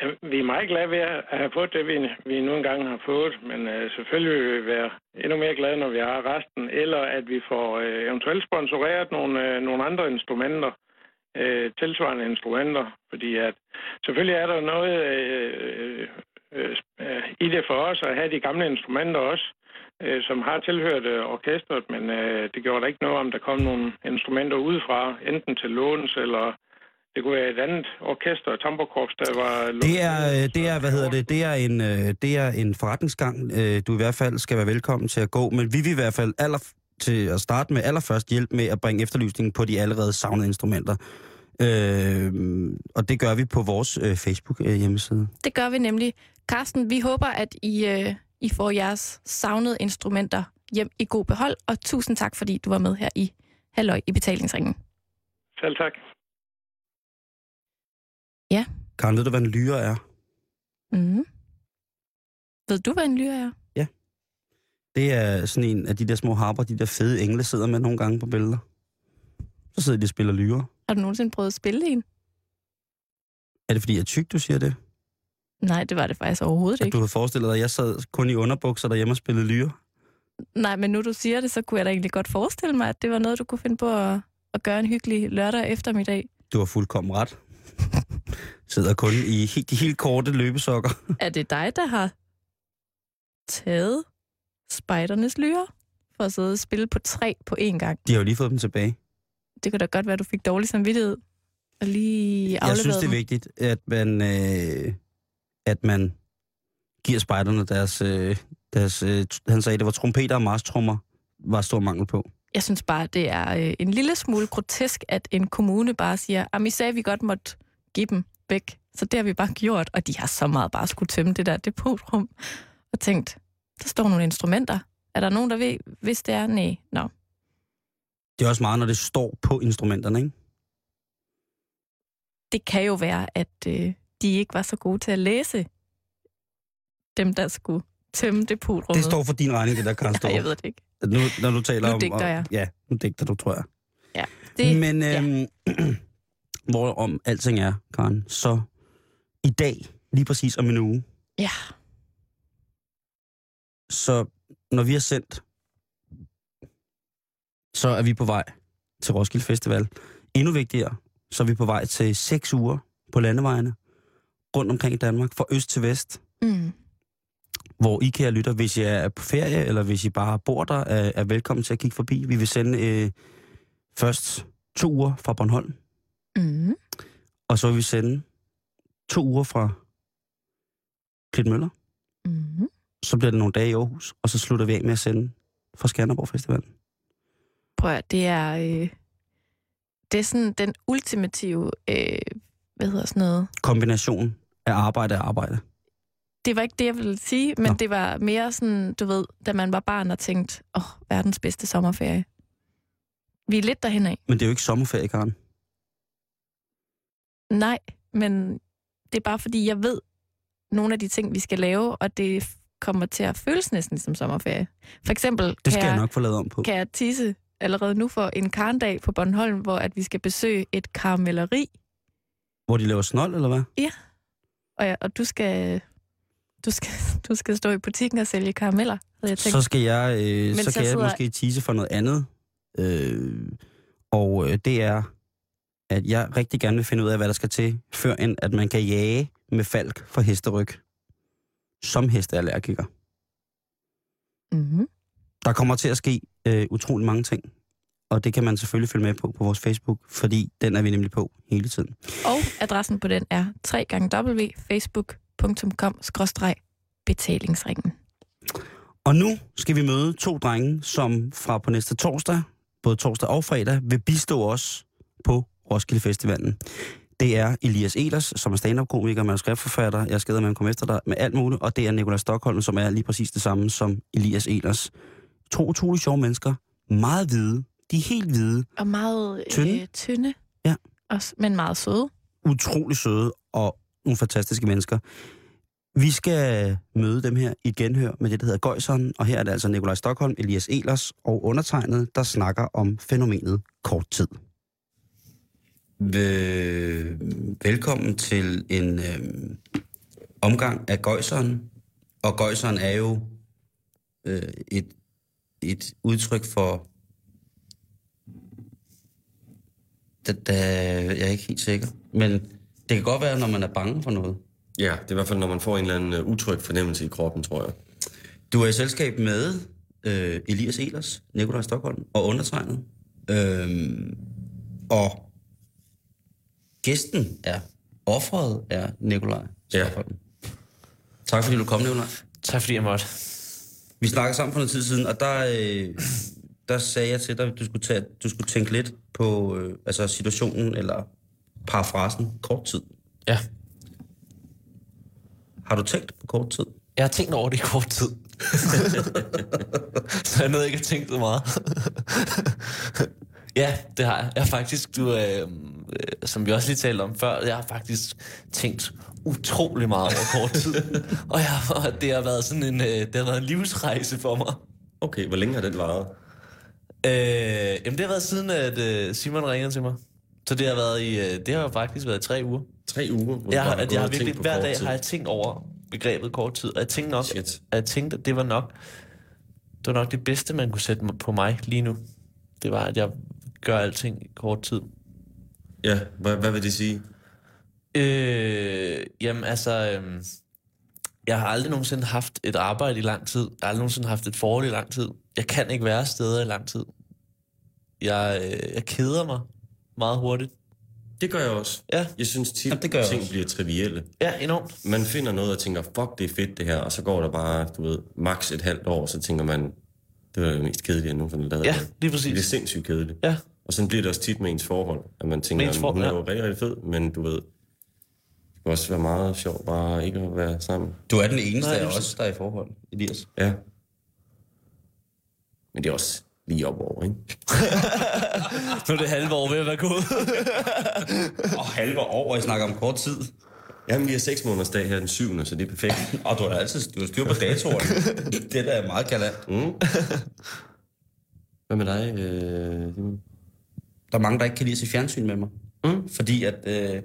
Ja, vi er meget glade ved at have fået det, vi, vi nu engang har fået, men øh, selvfølgelig vil vi være endnu mere glade, når vi har resten, eller at vi får øh, eventuelt sponsoreret nogle, øh, nogle andre instrumenter, øh, tilsvarende instrumenter, fordi at selvfølgelig er der noget øh, øh, øh, i det for os at have de gamle instrumenter også, øh, som har tilhørt øh, orkestret, men øh, det gjorde der ikke noget om, der kom nogle instrumenter udefra, enten til låns eller det kunne være et andet orkester, Tamborkorps, der var... Det er, øh, det er, hvad hedder det, det er en, øh, det er en forretningsgang, øh, du i hvert fald skal være velkommen til at gå, men vi vil i hvert fald aller til at starte med allerførst hjælpe med at bringe efterlysningen på de allerede savnede instrumenter. Øh, og det gør vi på vores øh, Facebook-hjemmeside. Det gør vi nemlig. Carsten, vi håber, at I, øh, I får jeres savnede instrumenter hjem i god behold, og tusind tak, fordi du var med her i Halløj i betalingsringen. Selv tak. Karen, ved du, hvad en lyre er? Mm. Ved du, hvad en lyre er? Det er sådan en af de der små harper, de der fede engle sidder med nogle gange på billeder. Så sidder de og spiller lyre. Har du nogensinde prøvet at spille en? Er det fordi, jeg er tyk, du siger det? Nej, det var det faktisk overhovedet At ikke. du har forestillet dig, at jeg sad kun i underbukser derhjemme og spillede lyre? Nej, men nu du siger det, så kunne jeg da egentlig godt forestille mig, at det var noget, du kunne finde på at, at gøre en hyggelig lørdag eftermiddag. Du har fuldkommen ret. Sidder kun i de helt korte løbesokker. Er det dig, der har taget spejdernes lyre for at sidde og spille på tre på én gang? De har jo lige fået dem tilbage. Det kunne da godt være, at du fik dårlig samvittighed og lige Jeg synes, det er vigtigt, at man, øh, at man giver spejderne deres... Øh, deres øh, han sagde, det var trompeter og marstrummer, var stor mangel på. Jeg synes bare, det er øh, en lille smule grotesk, at en kommune bare siger, at vi sagde, at vi godt måtte give dem væk. Så det har vi bare gjort, og de har så meget bare skulle tømme det der depotrum. Og tænkt, der står nogle instrumenter. Er der nogen, der ved, hvis det er? Nej. Nå. Det er også meget, når det står på instrumenterne, ikke? Det kan jo være, at øh, de ikke var så gode til at læse dem, der skulle tømme depotrummet. Det står for din regning, det der, Karen Nej, jeg ved det ikke. Nu, når du taler Nu om... digter jeg. Ja, nu digter du, tror jeg. Det, Men ja. øhm, hvor om alting er, Karen, så i dag, lige præcis om en uge, Ja. Så når vi har sendt, så er vi på vej til Roskilde Festival. Endnu vigtigere, så er vi på vej til seks uger på landevejene rundt omkring i Danmark, fra øst til vest, Mm. hvor I, kære lytter, hvis I er på ferie, eller hvis I bare bor der, er, er velkommen til at kigge forbi. Vi vil sende øh, først to uger fra Bornholm, Mm. og så vil vi sende to uger fra Klitmøller. Mm. Så bliver det nogle dage i Aarhus, og så slutter vi af med at sende fra Skanderborg Festival. Prøv at, det er, øh, det er sådan den ultimative, øh, hvad hedder sådan noget? Kombination af arbejde og arbejde. Det var ikke det, jeg ville sige, men Nå. det var mere sådan, du ved, da man var barn og tænkte, åh, oh, verdens bedste sommerferie. Vi er lidt derhen af. Men det er jo ikke sommerferie, Karen. Nej, men det er bare fordi, jeg ved nogle af de ting, vi skal lave, og det kommer til at føles næsten som sommerferie. For eksempel Det kan, skal jeg jeg, nok få lavet om på. kan jeg tisse allerede nu for en karndag på Bornholm, hvor at vi skal besøge et karamelleri, Hvor de laver snold, eller hvad? og, jeg, og du skal... Du skal, du skal stå i butikken og sælge karameller, havde jeg tænkt. Så skal jeg, øh, så Mens kan jeg sidder- måske tease for noget andet. Øh, og øh, det er, at jeg rigtig gerne vil finde ud af, hvad der skal til, før end at man kan jage med falk for hesteryg. Som hesteallergiker. Mm-hmm. Der kommer til at ske øh, utrolig mange ting. Og det kan man selvfølgelig følge med på på vores Facebook, fordi den er vi nemlig på hele tiden. Og adressen på den er www.facebook.com-betalingsringen. Og nu skal vi møde to drenge, som fra på næste torsdag, både torsdag og fredag, vil bistå os på Roskilde Festivalen. Det er Elias Elers, som er stand-up-komiker, manuskriptforfatter. Jeg skal med at komme efter dig med alt muligt. Og det er Nikolaj Stockholm, som er lige præcis det samme som Elias Elers. To utrolig sjove mennesker. Meget hvide. De er helt hvide. Og meget Tynde. Øh, tynde. Ja. Også, men meget søde. Utrolig søde og nogle fantastiske mennesker. Vi skal møde dem her i et genhør med det, der hedder Gøjseren. Og her er det altså Nikolaj Stockholm, Elias Elers og undertegnet, der snakker om fænomenet kort tid. Vel- Velkommen til en øh, omgang af Gøjseren. Og Gøjseren er jo øh, et, et udtryk for... Da, da, jeg er ikke helt sikker. Men det kan godt være, når man er bange for noget. Ja, det er i hvert fald, når man får en eller anden uh, utryg fornemmelse i kroppen, tror jeg. Du er i selskab med øh, Elias Elers, Nikolaj Stockholm og undertegnet. Øhm, og gæsten er, offeret er Nikolaj Ja. Tak fordi du kom, Nikolaj. Tak fordi jeg måtte. Vi snakkede sammen for noget tid siden, og der, øh, der sagde jeg til dig, at du skulle, tage, du skulle tænke lidt på øh, altså situationen, eller parafrasen, kort tid. Ja. Har du tænkt på kort tid? Jeg har tænkt over det i kort tid. så jeg nåede ikke at tænke så meget. Ja, det har jeg. Jeg har faktisk, du, øh, øh, som vi også lige talte om før, jeg har faktisk tænkt utrolig meget over kort tid. og jeg, det har været sådan en, øh, det har været en livsrejse for mig. Okay, hvor længe har den varet? Øh, jamen det har været siden, at øh, Simon ringede til mig. Så det har været i, øh, det har faktisk været i tre uger. Tre uger? Hvor Jeg, har, at jeg har virkelig, hver dag tid. har jeg tænkt over begrebet kort tid, og jeg tænkte nok, Shit. at jeg tænkte, at det var nok, det var nok det bedste, man kunne sætte på mig lige nu. Det var, at jeg gør alting i kort tid. Ja, hvad, hvad vil det sige? Øh, jamen altså, øhm, jeg har aldrig nogensinde haft et arbejde i lang tid. Jeg har aldrig nogensinde haft et forhold i lang tid. Jeg kan ikke være steder i lang tid. Jeg, øh, jeg keder mig meget hurtigt. Det gør jeg også. Ja. Jeg synes tit, Jamen, det gør ting også. bliver trivielle. Ja, enormt. Man finder noget og tænker, fuck, det er fedt det her, og så går der bare, du ved, maks et halvt år, så tænker man, det var det mest kedelige, jeg nogensinde lavet. Ja, Det lige er præcis. sindssygt kedeligt. Ja, Og sådan bliver det også tit med ens forhold, at man tænker, at hun er jo rigtig, rigtig fed, men du ved, det kan også være meget sjovt bare ikke at være sammen. Du er den eneste Nej, af er os, der er i forhold, Elias. Ja. Men det er også lige op over, ikke? nu er det halve år ved at være gået. Og halve år, og jeg snakker om kort tid. Jamen, vi har seks måneders dag her den syvende, så det er perfekt. Og du har altid du har styr på datoerne. det er da meget galant. Mm. Hvad med dig, øh, Simon? Der er mange, der ikke kan lide at se fjernsyn med mig. Mm. Fordi at øh,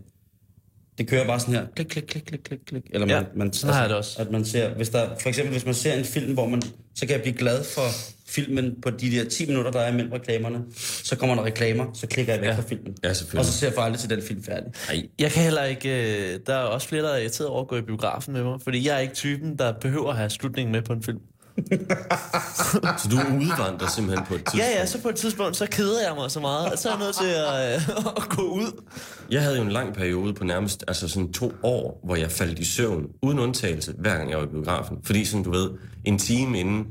det kører bare sådan her. Klik, klik, klik, klik, klik, klik. Eller man, Ja, man, sådan har jeg det også. At man ser, hvis der, for eksempel hvis man ser en film, hvor man, så kan jeg blive glad for filmen på de der 10 minutter, der er imellem reklamerne. Så kommer der reklamer, så klikker jeg væk Ja. fra filmen. Ja, Og så ser jeg for aldrig til den film færdig. Nej. Jeg kan heller ikke... øh, Der er også flere, der er irriteret over at gå i biografen med mig, fordi jeg er ikke typen, der behøver at have slutningen med på en film. Så du udvandrer simpelthen på et tidspunkt? Ja, ja, så på et tidspunkt, så keder jeg mig så meget, at så er jeg nødt til at, øh, at gå ud. Jeg havde jo en lang periode på nærmest altså sådan to år, hvor jeg faldt i søvn, uden undtagelse, hver gang jeg var i biografen. Fordi sådan, du ved, en time inden,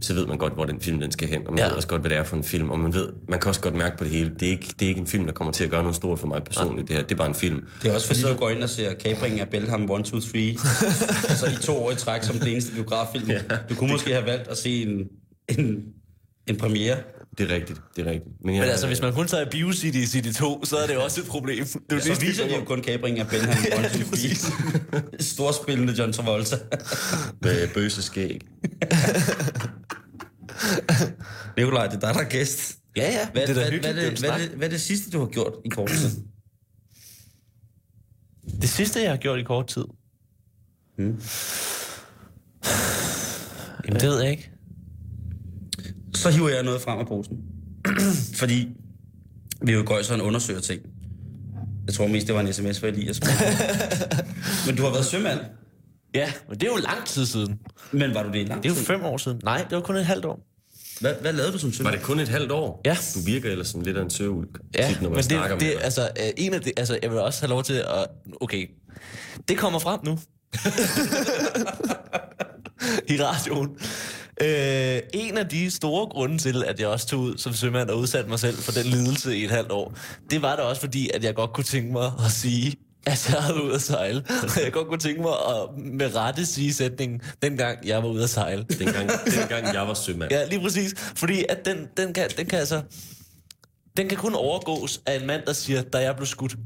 så ved man godt, hvor den film den skal hen, og man Ja. ja. ved også godt, hvad det er for en film, og man ved, man kan også godt mærke på det hele, det er ikke, det er ikke en film, der kommer til at gøre noget stort for mig personligt, det her, det er bare en film. Det er også fordi, du går ind og ser Kapringen af Belham 1, 2, 3. altså i to år i træk som den eneste biograffilm. Ja. Du kunne måske have valgt at se en, en, en premiere. Det er rigtigt, det er rigtigt. Men, jeg, Men altså, hvis man kun tager i BioCity i City 2, så er det også et problem. Det er jo Så det, viser de jo kun Kapringen af Belham 1, 2, 3. lige præcis. Storspillende John Travolta. Med bøse skæg. Nikolaj, det er dig, der er gæst. Ja, ja, Hvad, det er da hvad, hyggeligt. hvad, det hvad, hvad, hvad er det sidste, du har gjort i kort tid? Det sidste, jeg har gjort i kort tid. Hmm. Jamen, det ved jeg ikke. Så hiver jeg noget frem af posen. Fordi vi jo går sådan undersøger ting. Jeg tror mest, det var en sms for Elias. Men, du har været sømand. Ja, men det er jo lang tid siden. Men var du det i lang Det er jo tid? fem år siden. Nej, det var kun et halvt år. Hvad, hvad lavede du som Var sømand? det kun et halvt år? Ja. Du virker ellers sådan lidt af en søvulk, Ja, tit, når man men snakker det, med det, dig. altså, øh, en af det, altså, jeg vil også have lov til at... Okay, det kommer frem nu. I radioen. Øh, en af de store grunde til, at jeg også tog ud som sømand og udsatte mig selv for den lidelse i et halvt år, det var da også fordi, at jeg godt kunne tænke mig at sige, at jeg havde ude at sejle. Jeg godt kunne tænke mig at med rette sige sætningen, dengang jeg var ude at sejle. Dengang, dengang jeg var sømand. Ja, lige præcis. Fordi at den, den, kan, den kan altså... Den kan kun overgås af en mand, der siger, da jeg blev skudt.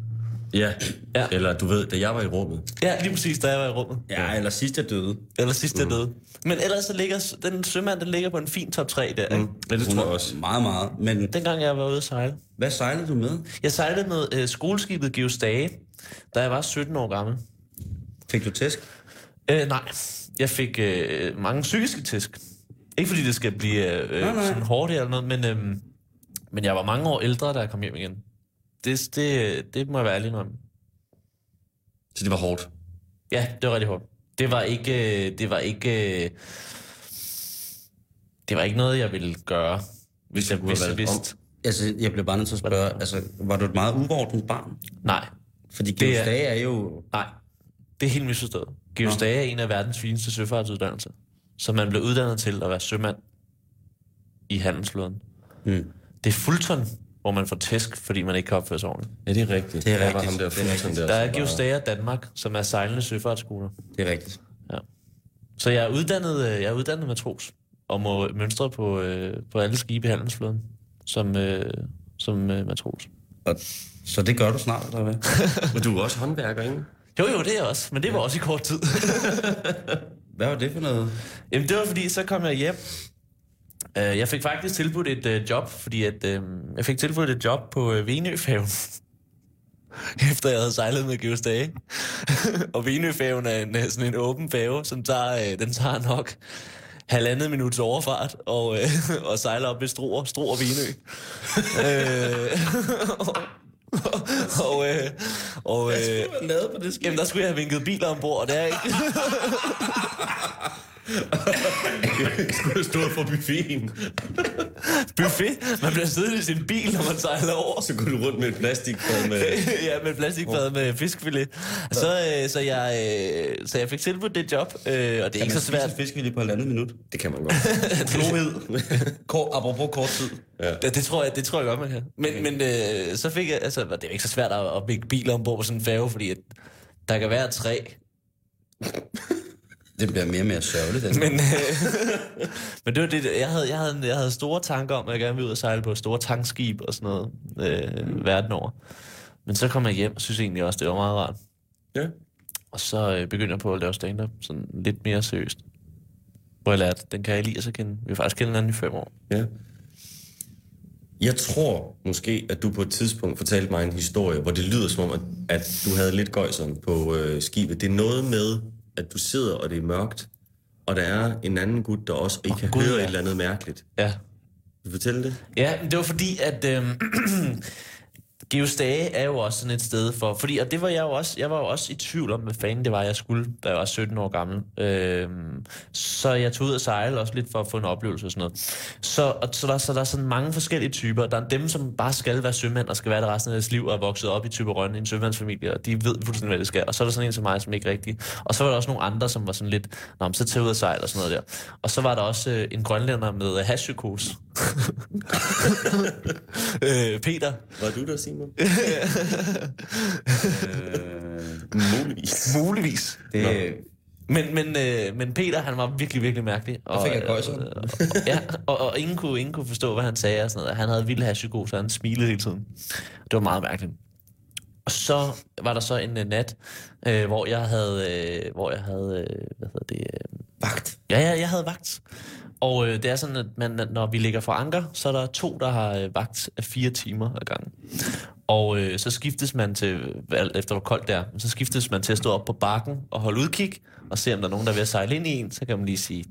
Ja. Ja. ja. Eller du ved, da jeg var i rummet. Ja, lige præcis, da jeg var i rummet. Ja, eller sidst jeg døde. Eller sidst jeg døde. Men ellers så ligger den sømand, den ligger på en fin top 3 der. Ja, det tror jeg også. Meget, meget. Men Dengang jeg var ude at sejle. hvad sejlede du med? Jeg sejlede med øh, skoleskibet Geos Dage, da jeg var 17 år gammel. Fik du tæsk? Øh, nej, jeg fik øh, mange psykiske tæsk. Ikke fordi det skal blive øh, Nej, nej. sådan hårdt eller noget, men, øh, men jeg var mange år ældre, da jeg kom hjem igen. Det, det, det må jeg være ærlig om. Så det var hårdt. Ja, det var rigtig hårdt. Det var ikke, det var ikke, det var ikke noget, jeg ville gøre, hvis jeg, hvis jeg vidste. Altså, jeg blev bare nødt til at spørge, altså, var du et meget uvordent barn? Nej, Fordi Det er- er jo... nej. Det er helt misforstået. Georg. Stage er en af verdens fineste søfartsuddannelser. Så man blev uddannet til at være sømand i handelsflåden. Mm. Det er Fulton, hvor man får tæsk, fordi man ikke kan opføre sig ordentligt. Ja, det er rigtigt. Det er Der rigtigt. ham der Det er rigtigt. der. Der er Geostager Danmark, som er sejlende søfartsskoler. Det er rigtigt. Så jeg er uddannet, øh, jeg er uddannet matros, og må mønstre på, øh, på alle skibe i handelsflåden som, øh, som øh, matros. Og, så det gør du snart, eller hvad? Og du er også håndværker, ikke? Jo, jo, det er jeg også, men det var også i kort tid. Hvad var det for noget? Jamen, det var fordi, så kom jeg hjem. Uh, jeg fik faktisk tilbudt et uh, job, fordi at, uh, jeg fik tilbudt et job på uh, Venøfærgen. Efter jeg havde sejlet med Georg Stage. og Venøfærgen er en, øh, sådan en åben færge, som tager, uh, den tager nok halvandet minuts overfart og, uh, og sejler op ved Struer, Struer Venø. Øh, og, øh, og, øh, lavet på det jamen, der skulle jeg have vinket biler ombord, og det er ikke... Skulle have stået for buffeten. buffet. Man bliver siddende i sin bil, når man sejler over. Så går du rundt med et plastikfad med... ja, med plastikfad med fiskfilet. Så, øh, så, jeg, øh, så jeg fik tilbudt det job, øh, og det er ikke så svært. fisk lige på halvandet minut. Det kan man godt. Klohed. Kort, apropos kort tid. Det, det, tror jeg, det tror jeg godt, man kan. Men, men øh, så fik jeg, altså, det er ikke så svært at, at bygge biler ombord på sådan en færge, fordi at der kan være tre. Det bliver mere og mere sørgeligt. Altså. Men, øh, men det var det, jeg havde, jeg, havde, jeg havde store tanker om, at jeg gerne ville ud og sejle på store tankskib og sådan noget øh, verden over. Men så kom jeg hjem og synes egentlig også, det var meget rart. Ja. Og så øh, begyndte jeg på at lave stand-up sådan lidt mere seriøst. Hvor jeg lærte, den kan jeg lige at kende. Vi har faktisk kendt hinanden i fem år. Ja. Jeg tror måske, at du på et tidspunkt fortalte mig en historie, hvor det lyder som om, at, at du havde lidt gøjseren på øh, skibet. Det er noget med, at du sidder, og det er mørkt, og der er en anden gut der også, og I Åh, kan Gud, høre ja. et eller andet mærkeligt. Ja. Vil du fortælle det? Ja, det var fordi, at øh, Geostage er jo også sådan et sted for... Fordi, og det var jeg jo også... Jeg var jo også i tvivl om, hvad fanden det var, jeg skulle, da jeg var 17 år gammel. Øhm, så jeg tog ud og sejle også lidt for at få en oplevelse og sådan noget. Så, og, så, der, så der er sådan mange forskellige typer. Der er dem, som bare skal være sømænd og skal være det resten af deres liv og er vokset op i Typerøn i en sømandsfamilie, og de ved fuldstændig, hvad det skal. Og så er der sådan en som mig, som ikke rigtig... Og så var der også nogle andre, som var sådan lidt... Nå, men så tager ud og sejle og sådan noget der. Og så var der også øh, en grønlænder med øh, hashpsykose. øh, Peter, Var du der, Simon? øh, muligvis. Muligvis. Det, Men, men, øh, men Peter, han var virkelig, virkelig mærkelig. Og, fik jeg øh, og, ja, og, og ingen, kunne, ingen kunne forstå, hvad han sagde og sådan noget. Han havde vild hashpsykose, så han smilede hele tiden. Det var meget mærkeligt. Og så var der så en uh, nat, øh, hvor jeg havde, øh, hvor jeg havde, øh, hvad hedder det, øh, vagt. Ja, ja, jeg havde vagt. Og øh, det er sådan, at man, når vi ligger for anker, så er der to, der har øh, vagt af fire timer ad gangen. Og øh, så skiftes man til, øh, alt efter hvor koldt det er, så skiftes man til at stå op på bakken og holde udkig, og se om der er nogen, der er ved at sejle ind i en, så kan man lige sige,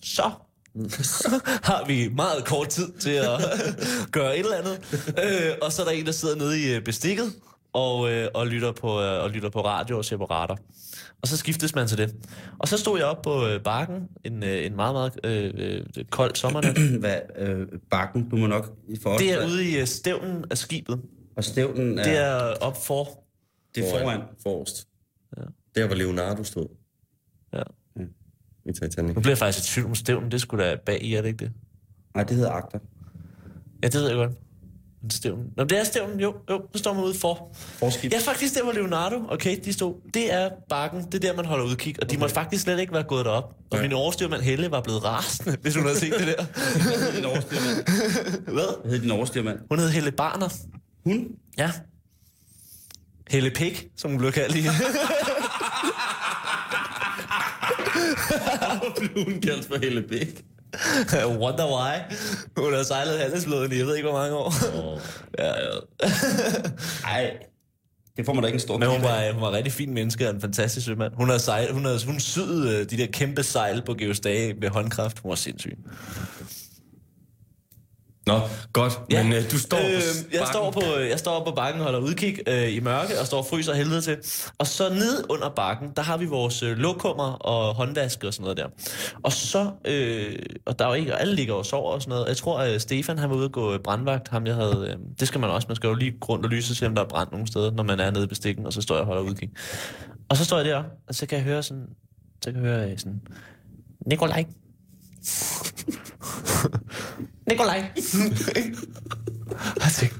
så har vi meget kort tid til at gøre et eller andet. Øh, og så er der en, der sidder nede i øh, bestikket og, øh, og, lytter på, øh, og lytter på radio og ser på radar. Og så skiftes man til det. Og så stod jeg op på øh, bakken en, øh, en meget, meget øh, øh, kold sommernat. Hvad, øh, bakken, du må nok for. Det er ude i øh, stævnen af skibet. Og stævnen er, Det er op for. det er foran. Forrest. Ja. Der, hvor Leonardo stod. Ja. I Titanic. Nu bliver jeg faktisk i tvivl om stævnen. Det skulle da bag i, er det ikke det? Nej, det hedder akter. Ja, det ved jeg godt. Stævnen. Nå, det er stævnen, jo. Jo, så står man ude for. Forskib. Ja, faktisk, det var Leonardo. Okay, de stod. Det er bakken. Det er der, man holder udkig. Og de måtte faktisk slet ikke være gået derop. Og Nej. min overstyrmand Helle var blevet rasende, hvis hun havde set det der. din overstyrmand? Hvad? Hvad hedder din overstyrmand? Hun hed Helle Barner. Hun? Ja. Helle Pik, som hun blev kaldt i. Hun kaldt for Helle Bæk. Wonder why. Hun har sejlet handelsflåden i jeg ved ikke, hvor mange år. Oh. ja, ja. Nej. Det får man da ikke en stor Men hun var, hun var rigtig fin menneske og en fantastisk sømand. Hun har, sejl, hun har hun syet øh, de der kæmpe sejl på Geostage med håndkraft. Hun var sindssyg. Nå, godt. Ja. Men øh, du står på øh, jeg, står på, jeg står på bakken og holder udkig øh, i mørke og står og fryser helvede til. Og så ned under bakken, der har vi vores øh, lokummer og håndvask og sådan noget der. Og så, øh, og der er jo ikke, og alle ligger og sover og sådan noget. Jeg tror, at øh, Stefan han var ude og gå øh, brandvagt. Ham, jeg havde, øh, det skal man også, man skal jo lige rundt og lyse, se om der er brand nogle steder, når man er nede i bestikken, og så står jeg og holder udkig. Og så står jeg der, og så kan jeg høre sådan, så kan jeg høre øh, sådan, Nikolaj. Nikolaj! jeg tænkte,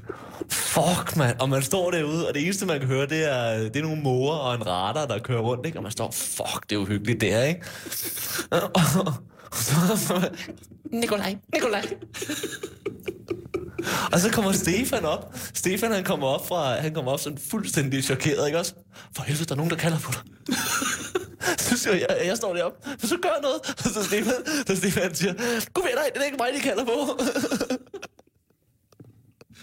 fuck, mand. Og man står derude, og det eneste, man kan høre, det er, det er nogle måger og en radar, der kører rundt, ikke? Og man står, fuck, det er uhyggeligt, det er, ikke? Og så, Nikolaj, Nikolaj. Og så kommer Stefan op. Stefan, han kommer op fra, han kommer op sådan fuldstændig chokeret, ikke også? For helvede, der er nogen, der kalder på dig. Så siger jeg, jeg står deroppe, så gør noget. Og så Stefan, så Stefan siger, gud ved dig, det er ikke mig, de kalder på.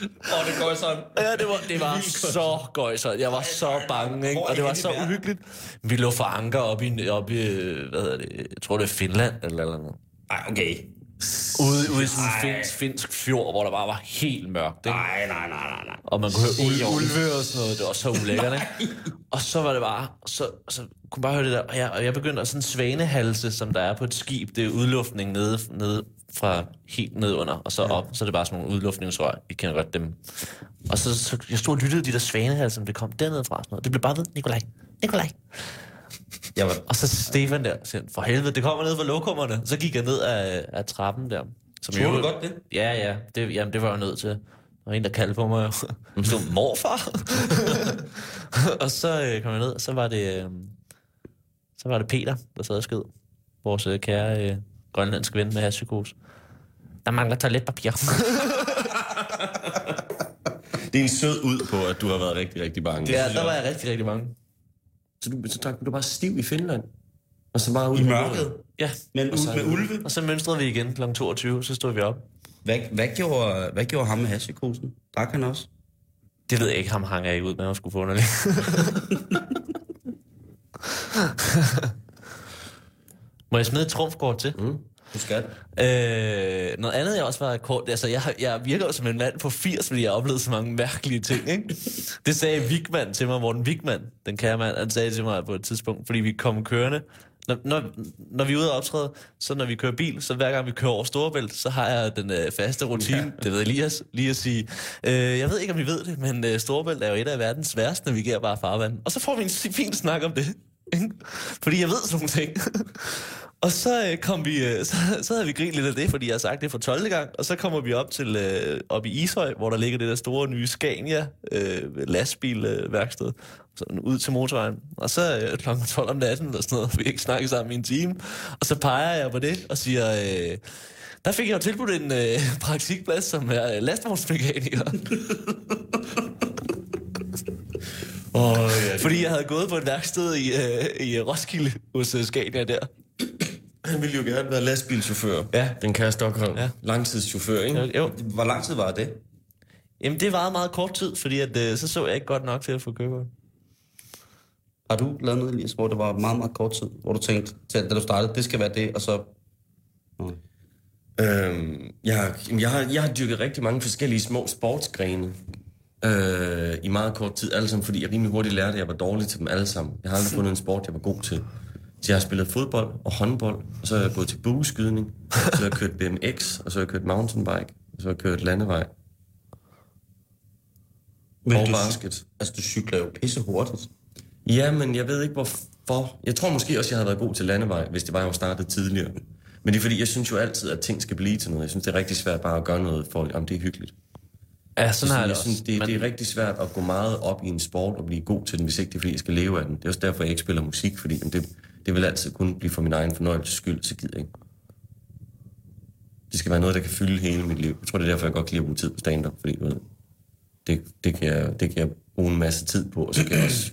Åh, det går sådan. Ja, det var, det var så gøjsert. Jeg var så bange, ikke? Og det var så uhyggeligt. Vi lå for anker op i, op i hvad hedder det, jeg tror det er Finland eller eller noget. Ej, okay. Ude, ude i sådan en finsk, finsk fjord, hvor der bare var helt mørkt, ikke? Nej, nej, nej, nej, nej. Og man kunne høre ul- ulve og sådan noget. Det var så ulækkert, ikke? Og så var det bare... Så, så kunne bare høre det der. Og jeg, og jeg begyndte at sådan svanehalse, som der er på et skib. Det er udluftning nede, nede fra helt ned under, og så op. Så er det bare sådan nogle udluftningsrør. I kender godt dem. Og så, så jeg stod og lyttede de der svanehalse, som det kom dernede fra. Sådan noget. Det blev bare ved. Nikolaj. Nikolaj. Jeg var, Og så Stefan der, siger, for helvede, det kommer ned fra lokummerne. Så gik jeg ned af, af trappen der. Som Tror du godt det? Ja, ja. Det, jamen, det var jeg nødt til. Der var en, der kaldte på mig. Jeg stod, morfar? og så øh, kom jeg ned, og så var det, øh, så var det Peter, der sad og skød. Vores øh, kære øh, grønlandske ven med hashpsykose. Der mangler toiletpapir. det er en sød ud på, at du har været rigtig, rigtig bange. ja, der var jeg rigtig, rigtig mange. Så, du, så trak du bare stiv i Finland? Og så bare ud I mørket? Ja, Men Og så- ud med ulve? og så mønstrede vi igen kl. 22, så stod vi op. Hvad, hvad, gjorde, hvad gjorde ham med hashikosen? Drak han også? Det ved jeg ikke, ham hang jeg ikke ud med, at skulle få underligt. Må jeg smide et trumfkort til? Mm, du skal. Øh, noget andet, jeg også var kort... Altså, jeg, jeg virker jo som en mand på 80, fordi jeg har oplevet så mange mærkelige ting, ikke? Det sagde Vigman til mig, Morten Vigman, den kære mand, han sagde til mig på et tidspunkt, fordi vi kom kørende. Når, når, når vi er ude og optræde, så når vi kører bil, så hver gang vi kører over Storebælt, så har jeg den øh, faste rutine, ja. det ved Elias, lige at sige, øh, jeg ved ikke, om I ved det, men øh, Storebælt er jo et af verdens værste navigerbare farvand. Og så får vi en fin snak om det, ikke? Fordi jeg ved sådan nogle ting. Og så øh, kom vi, øh, så, så havde vi grint lidt af det, fordi jeg har sagt det for 12. gang, og så kommer vi op til øh, op i Ishøj, hvor der ligger det der store nye Scania øh, lastbilværksted, øh, sådan ud til motorvejen. Og så øh, kl. 12 om natten eller sådan noget, vi ikke snakket sammen i en time, og så peger jeg på det og siger, øh, der fik jeg jo tilbudt en øh, praktikplads som er øh, lastvognsmekaniker. Oh, ja. fordi jeg havde gået på et værksted i, øh, i Roskilde hos øh, Scania der. Han ville jo gerne være lastbilchauffør. Ja. Den kære Stockholm. Ja. Langtidschauffør, ikke? Jo, jo. Hvor lang tid var det? Jamen, det varede meget kort tid, fordi at, øh, så så jeg ikke godt nok til at få kørekort. Har du lavet noget, Elias, hvor det var meget, meget kort tid? Hvor du tænkte, til, da du startede, det skal være det, og så... Nå. Øhm, jeg, jeg, har, jeg har dyrket rigtig mange forskellige små sportsgrene øh, i meget kort tid. Alle sammen, fordi jeg rimelig hurtigt lærte, at jeg var dårlig til dem alle sammen. Jeg har aldrig fundet en sport, jeg var god til. Så jeg har spillet fodbold og håndbold, og så er jeg gået til bueskydning, så har jeg kørt BMX, og så har jeg kørt mountainbike, og så har jeg kørt landevej og du, basket. Altså, du cykler jo pisse hurtigt. Ja, men jeg ved ikke hvorfor. Jeg tror måske også, jeg havde været god til landevej, hvis det var, jeg var startet tidligere. Men det er fordi, jeg synes jo altid, at ting skal blive til noget. Jeg synes, det er rigtig svært bare at gøre noget for, om det er hyggeligt. Ja, sådan har jeg det også. det, Men- det er rigtig svært at gå meget op i en sport og blive god til den, hvis ikke det er, fordi jeg skal leve af den. Det er også derfor, jeg ikke spiller musik, fordi jamen, det, det vil altid kun blive for min egen fornøjelses skyld, så gider jeg ikke. Det skal være noget, der kan fylde hele mit liv. Jeg tror, det er derfor, jeg godt kan lide at bruge tid på stand-up, fordi du ved, det, det, kan jeg, det kan jeg bruge en masse tid på, og så kan jeg også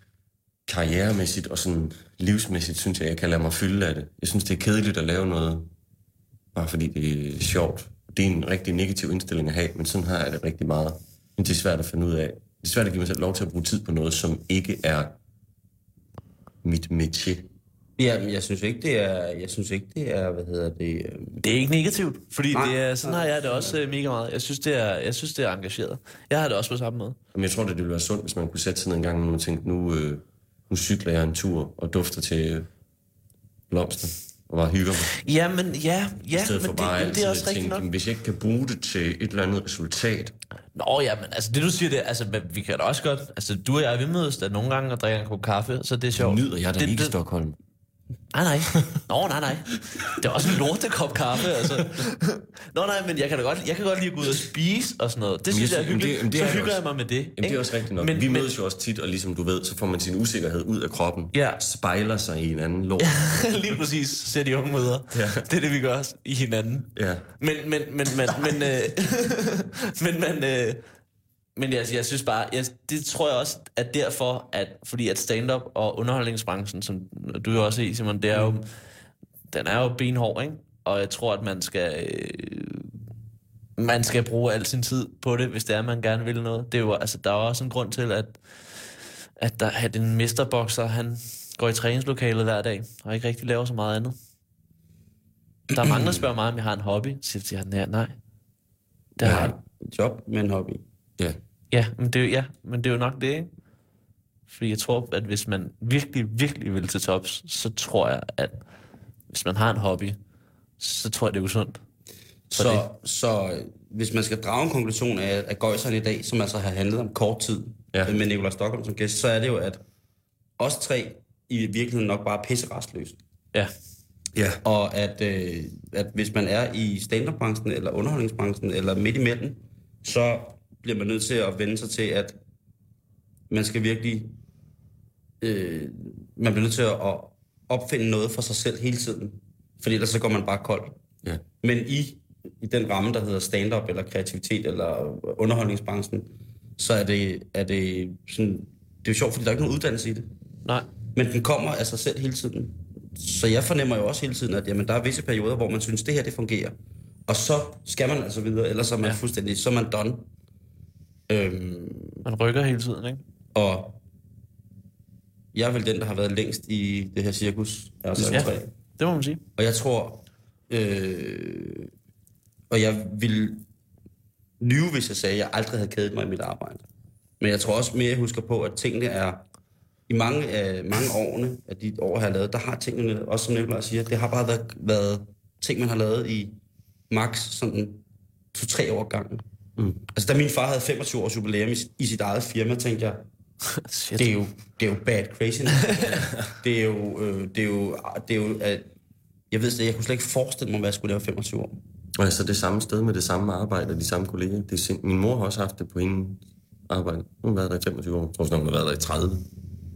karrieremæssigt og sådan livsmæssigt, synes jeg, jeg kan lade mig fylde af det. Jeg synes, det er kedeligt at lave noget, bare fordi det er sjovt. Det er en rigtig negativ indstilling at have, men sådan har jeg det rigtig meget. Men det er svært at finde ud af. Det er svært at give mig selv lov til at bruge tid på noget, som ikke er mit métier. Ja, jeg synes ikke, det er... Jeg synes ikke, det er, hvad hedder det... øh, Det er ikke negativt, fordi Nej. det er, sådan har jeg det også øh, mega meget. Jeg synes, det er, jeg synes, det er engageret. Jeg har det også på samme måde. Men jeg tror, det ville være sundt, hvis man kunne sætte sig ned en gang og tænke, nu, øh, nu cykler jeg en tur og dufter til øh, blomster og bare hygger mig. Ja, men ja, ja, I men for bare det, det er også rigtigt tænke, nok. "Jamen, hvis jeg ikke kan bruge det til et eller andet resultat, Nå ja, men altså det du siger, det, altså men vi kan da også godt, altså du og jeg, vi mødes da nogle gange og drikker en kop kaffe, så det er sjovt. nyder jeg da det, ikke i det, Stockholm. Nej, nej. Nå, nej, nej. Det er også en lortekop kaffe, altså. Nå, nej, men jeg kan da godt, jeg kan godt lide at gå ud og spise og sådan noget. Det synes jeg, jeg er hyggeligt. jamen, det- jamen, det så er hygger også- jeg mig med det. Jamen, det er også rigtigt nok. Men- Men, vi men- mødes jo også tit, og ligesom du ved, så får man sin usikkerhed ud af kroppen. Ja. Spejler sig i en anden lort. Lige præcis ser de unge møder. Ja. Det er det, vi gør i hinanden. Ja. Men, men, men, men, men, øh, men, men, øh, men jeg, jeg synes bare, jeg, det tror jeg også, at derfor, at, fordi at stand-up og underholdningsbranchen, som du jo også er i, Simon, det er jo, den er jo benhård, ikke? Og jeg tror, at man skal, øh, man skal bruge al sin tid på det, hvis det er, man gerne vil noget. Det er jo, altså, der er også en grund til, at, at, der, at en mesterbokser, han går i træningslokalet hver dag, og ikke rigtig laver så meget andet. Der er mange, der spørger mig, om jeg har en hobby. Så siger jeg, nej, nej. Det har jeg. Et job med en hobby. Ja. Ja, men det, er jo- ja, men det er jo nok det, ikke? Fordi jeg tror, at hvis man virkelig, virkelig vil til tops, så tror jeg, at hvis man har en hobby, så tror jeg, det er usundt. Så, det. så hvis man skal drage en konklusion af, af Gøjseren i dag, som altså har handlet om kort tid Ja. med Nikolaj Stockholm som gæst, så er det jo, at os tre i virkeligheden nok bare er pisserastløse. Ja, Ja. Og at, øh, at hvis man er i stand-up-branchen, eller underholdningsbranchen, eller midt imellem, så bliver man nødt til at vende sig til, at man skal virkelig... Øh, man bliver nødt til at opfinde noget for sig selv hele tiden. Fordi ellers så går man bare kold. Ja. Men i, i den ramme, der hedder stand-up, eller kreativitet, eller underholdningsbranchen, så er det, er det sådan... Det er jo sjovt, fordi der er ikke nogen uddannelse i det. nej. Men den kommer af sig selv hele tiden. Så jeg fornemmer jo også hele tiden, at jamen, der er visse perioder, hvor man synes, det her det fungerer. Og så skal man altså videre, ellers er man Ja. fuldstændig, så er man done. Øhm, Man rykker hele tiden, ikke? og jeg er vel den, der har været længst i det her cirkus. Altså Ja. ja. Det må man sige. Og jeg tror, øh, og jeg vil lyve, hvis jeg sagde, at jeg aldrig havde kædet mig i mit arbejde. Men jeg tror også mere, jeg husker på, at tingene er, i mange af mange årene, af de år, jeg har lavet, der har tingene, også som Nicolaj siger, det har bare været, været ting, man har lavet i max sådan to-tre år gangen. Mm. Altså, da min far havde 25 års jubilæum i, i sit eget firma, tænkte jeg, Shit. det er jo, det er jo bad crazy. det er jo, øh, det er jo, det er jo at, jeg ved slet, jeg kunne slet ikke forestille mig, hvad jeg skulle lave 25 år. Og altså det samme sted med det samme arbejde og de samme kolleger. Det er sind... Min mor har også haft det på hendes arbejde. Hun har været der i 25 år. Jeg tror også, hun har været der i 30.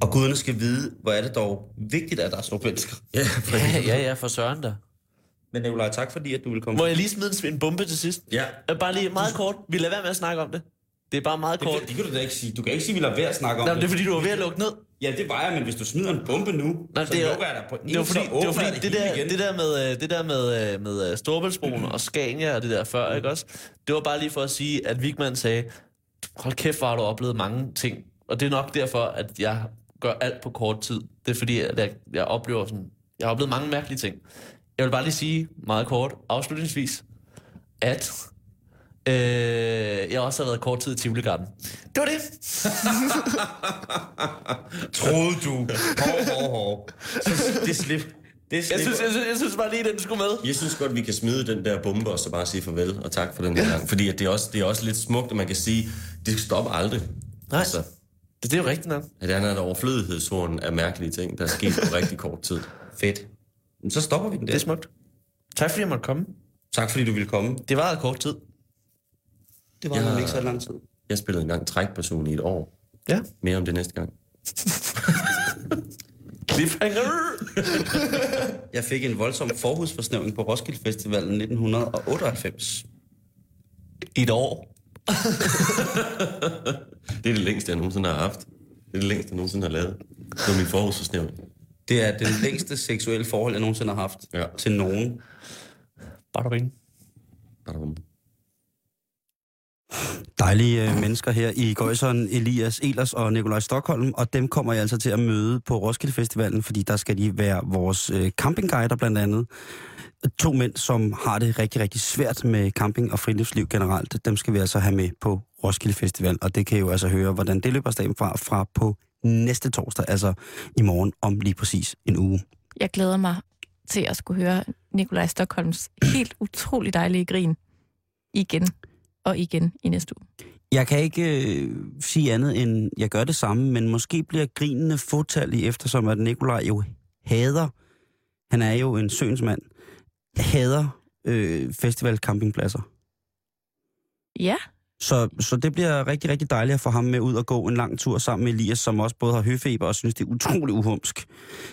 Og guderne skal vide, hvor er det dog vigtigt, at der er sådan nogle mennesker. Ja, Ja, ja, ja, for søren da. Men Nicolaj, tak fordi, at du vil komme. Må jeg lige smide en- bombe til sidst? Ja. Øh, Bare lige meget kort. Vi lader være med at snakke om det. Det er bare meget det, kort. kan, det kan du da ikke sige. Du kan ikke sige, at vi lader være at snakke om Nej, men det er fordi, du er ved at lukke ned. Ja, det var jeg, men hvis du smider en bombe nu, Nej, så det er, lukker jeg dig på en, det var fordi, så det, var fordi det, hele der, igen. det der med, øh, det der med, øh, med Storbæltsbroen og Scania og det der før, ikke også? Det var bare lige for at sige, at Vigman sagde, hold kæft, hvor har du oplevet mange ting. Og det er nok derfor, at jeg gør alt på kort tid. Det er fordi, at jeg, jeg oplever sådan, jeg har oplevet mange mærkelige ting. Jeg vil bare lige sige meget kort, afslutningsvis, at øh, jeg også har været kort tid i Tivoli Garden. Det var det. Troede du? Hov, hov, hov. Så det slip. Det Jeg slipper. synes, jeg, synes, jeg synes bare lige, den skulle med. Jeg synes godt, vi kan smide den der bombe og så bare sige farvel og tak for den her gang. Fordi at det, er også, det er også lidt smukt, at man kan sige, det stopper aldrig. Nej. Altså, Det, det er jo rigtigt nok. at det er et overflødighedshorn af mærkelige ting, der er sket på rigtig kort tid. Fedt. Men så stopper vi den Det der. er smukt. Tak fordi jeg måtte komme. Tak fordi du ville komme. Det var kort tid. Det var ja. ikke så lang tid. Jeg spillede engang trækperson i et år. Ja. Mere om det næste gang. Cliffhanger! Jeg fik en voldsom forhudsforsnævning på Roskilde Festivalen 1998. I et år. Det er det længste, jeg nogensinde har haft. Det er det længste, jeg nogensinde har lavet. Det var min forhudsforsnævning. Det er den længste seksuelle forhold, jeg nogensinde har haft Ja. til nogen. Badum. Badum. Dejlige øh, mennesker her i Gøjseren, Elias Elers og Nikolaj Stockholm, og dem kommer jeg altså til at møde på Roskilde Festivalen, fordi der skal de være vores øh, campingguider blandt andet. To mænd, som har det rigtig, rigtig svært med camping og friluftsliv generelt, dem skal vi altså have med på Roskilde Festival, og det kan I jo altså høre, hvordan det løber staben fra, fra på næste torsdag, altså i morgen om lige præcis en uge. Jeg glæder mig til at skulle høre Nikolaj Stockholms helt utrolig dejlige grin igen og igen i næste uge. Jeg kan ikke øh, sige andet end, jeg gør det samme, men måske bliver grinene fåtallige, eftersom at Nikolaj jo hader han er jo en søens mand, hader øh, festival campingpladser. Ja, Så, så det bliver rigtig, rigtig dejligt at få ham med ud og gå en lang tur sammen med Elias, som også både har høfeber og synes, det er utrolig uhumsk.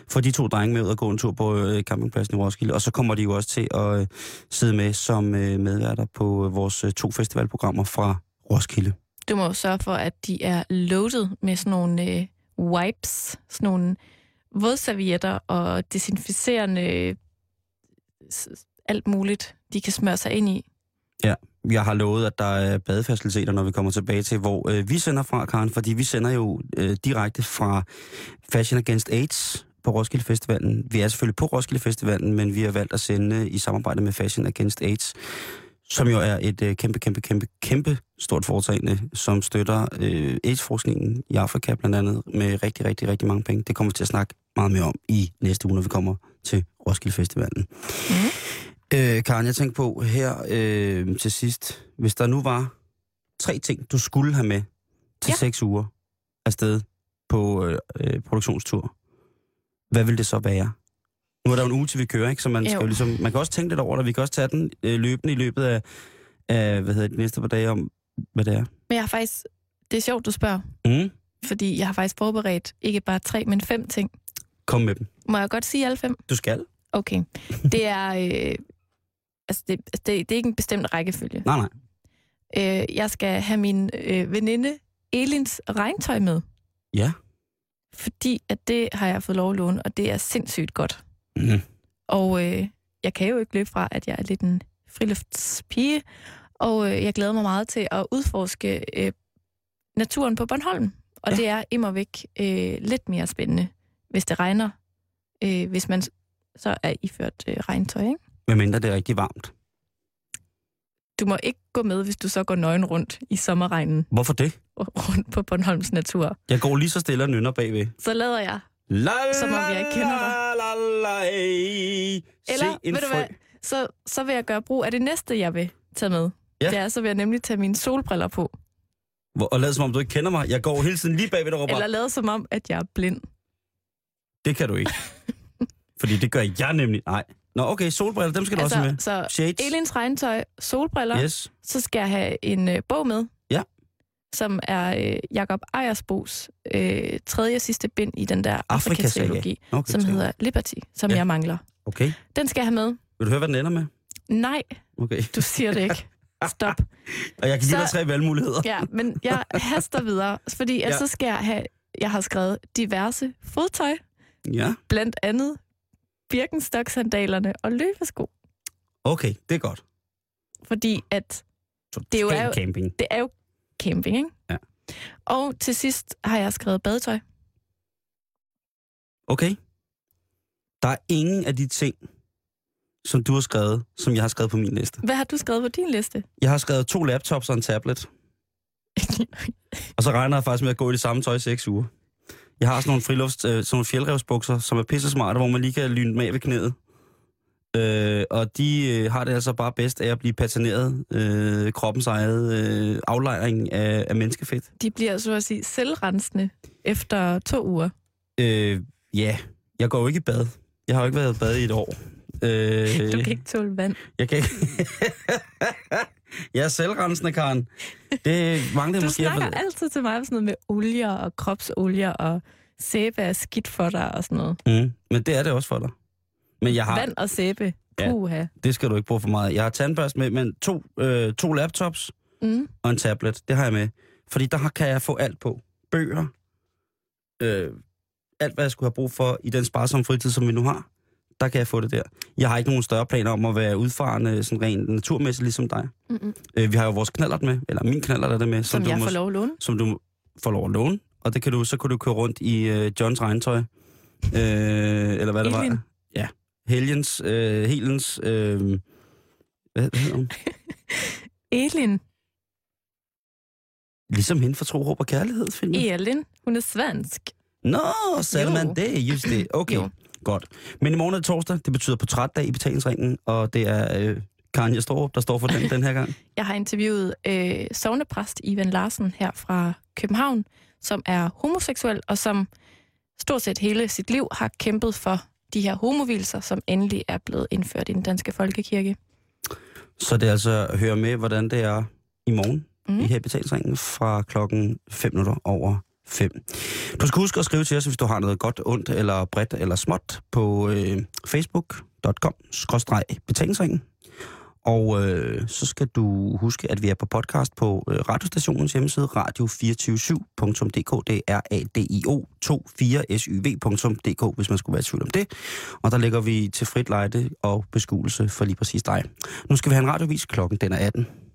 For de to drenge med ud og gå en tur på øh, campingpladsen i Roskilde. Og så kommer de jo også til at øh, sidde med som øh, medværter på vores øh, to festivalprogrammer fra Roskilde. du må jo sørge for, at de er loaded med sådan nogle øh, wipes, sådan nogle vådservietter og desinficerende øh, alt muligt, de kan smøre sig ind i. Jeg har lovet, at der er badefaciliteter, når vi kommer tilbage til, hvor øh, vi sender fra, Karen, fordi vi sender jo øh, direkte fra Fashion Against AIDS på Roskilde Festivalen. Vi er selvfølgelig på Roskilde Festivalen, men vi har valgt at sende i samarbejde med Fashion Against AIDS, som jo er et øh, kæmpe, kæmpe, kæmpe, kæmpe stort foretagende, som støtter øh, AIDS-forskningen i Afrika blandt andet med rigtig, rigtig, rigtig mange penge. Det kommer vi til at snakke meget mere om i næste uge, når vi kommer til Roskilde Festivalen. Mm. Øh, Karen, jeg tænkte på her øh, til sidst, hvis der nu var tre ting, du skulle have med til Ja. seks uger afsted på øh, øh, produktionstur, hvad vil det så være? Nu er der jo en uge til vi kører, ikke? Så man, skal Jo. jo ligesom, man kan også tænke lidt over det. Vi kan også tage den øh, løbende i løbet af, af hvad hedder det, de næste par dage om, hvad det er. Men jeg har faktisk, det er sjovt, du spørger, Mm. fordi jeg har faktisk forberedt ikke bare tre, men fem ting. Kom med dem. Må jeg godt sige alle fem? Du skal. Okay. Det er, øh, altså det, altså det, det er ikke en bestemt rækkefølge. Nej, nej. Øh, jeg skal have min øh, veninde Elins regntøj med, Ja. fordi at det har jeg fået lov at låne, og det er sindssygt godt. Mm. Og øh, jeg kan jo ikke løbe fra, at jeg er lidt en friluftspige, og øh, jeg glæder mig meget til at udforske øh, naturen på Bornholm. Og Ja. ja. det er immer væk øh, lidt mere spændende, hvis det regner, øh, hvis man så er iført øh, regntøj. Ikke? Hvad mindre det er rigtig varmt. Du må ikke gå med, hvis du så går nøgen rundt i sommerregnen Hvorfor det? rundt på Bornholms natur. Jeg går lige så stille og nynner bagved. Så lader jeg. La, Som om jeg ikke kender dig. La, la. Eller, ved du hvad, så, så vil jeg gøre brug af det næste, jeg vil tage med. Ja. Det er, så vil jeg nemlig tage mine solbriller på. Hvor- Og lad som om du ikke kender mig. Jeg går hele tiden lige bagved dig og råber, Eller lade som om, at jeg er blind. det kan du ikke. Fordi det gør jeg nemlig. Nej. Nå, okay, solbriller, dem skal du også have med. Altså, så Shades. Elins regntøj, solbriller, yes. Så skal jeg have en øh, bog med. Ja. Som er øh, Jakob Ejersbos øh, tredje og sidste bind i den der Afrikasaga. Afrika-teologi, Okay, som så- hedder Liberty, som Ja. jeg mangler. Okay. Den skal jeg have med. Vil du høre, hvad den ender med? Nej, Okay. du siger det ikke. Stop. Og jeg kan give dig tre valgmuligheder. Ja, men jeg haster videre, fordi. Ja. så skal jeg have, jeg har skrevet diverse fodtøj, Ja. blandt andet Birkenstock-sandalerne og løbesko. Okay, det er godt. Fordi at Så Det er er jo- camping. det er jo camping, ikke? Ja. Og til sidst har jeg skrevet badetøj. Okay. Der er ingen af de ting, som du har skrevet, som jeg har skrevet på min liste. Hvad har du skrevet på din liste? Jeg har skrevet to laptops og en tablet. Og så regner jeg faktisk med at gå i det samme tøj i seks uger. Jeg har sådan nogle frilufts, øh, sådan nogle fjeldrevsbukser, som er pisse smarte, hvor man lige kan lyne dem af ved knæet. Øh, og de øh, har det altså bare bedst af at blive patineret, øh, kroppens eget øh, aflejring af, af menneskefedt. De bliver så at sige selvrensende efter to uger. Øh, ja, jeg går jo ikke i bad. Jeg har jo ikke været i bad i et år. Øh, Du kan ikke tåle vand. Jeg kan ikke... jeg er selvrensende, Karen. Det manglede Du måske... at- snakker altid til mig om sådan noget med olier og kropsolier og sæbe er skidt for dig og sådan noget. Mm, men det er det også for dig. Men jeg har... Vand og sæbe. Ja. Puha. Det skal du ikke bruge for meget. Jeg har tandbørst med, men to, øh, to laptops Mm. og en tablet. Det har jeg med. Fordi der kan jeg få alt på. Bøger. Øh, alt, hvad jeg skulle have brug for i den sparsomme fritid, som vi nu har. Der kan jeg få det der. Jeg har ikke nogen større planer om at være udfarende sådan rent naturmæssigt, ligesom dig. Mm-mm. Øh, vi har jo vores knallert med, eller min knallert er det med. Som, du jeg må- får lov at låne. som du får lov at låne, og det kan du, så kan du køre rundt i øh, Johns regntøj, øh, eller hvad det Elin. var. Ja, Helgens, øh, Helens, øh, hvad, hedder hun? Elin. Ligesom hende for tro, håb og kærlighed, filmen. Elin. Hun er svensk. Nå, Salman, Jo. det er just det. Okay, Jo. Godt. Men i morgen er det torsdag, det betyder portrætdag i betalingsringen, og det er øh, Karen Jastorup, der står for den den her gang. Jeg har interviewet øh, sovnepræst Ivan Larsen her fra København, som er homoseksuel, og som stort set hele sit liv har kæmpet for de her homovilser, som endelig er blevet indført i den danske folkekirke. Så det er altså at høre med, hvordan det er i morgen mm. I her betalingsringen fra klokken 5 minutter over 5. Du skal huske at skrive til os, hvis du har noget godt, ondt eller bredt eller småt på øh, facebook.com-betalingsringen. Og øh, så skal du huske, at vi er på podcast på øh, radiostationens hjemmeside, radio247.dk. Det er A-D-I-O 24syv.dk, hvis man skulle være i tvivl om det. Og der lægger vi til frit lejde og beskuelse for lige præcis dig. Nu skal vi have en radiovis. Klokken den er 18.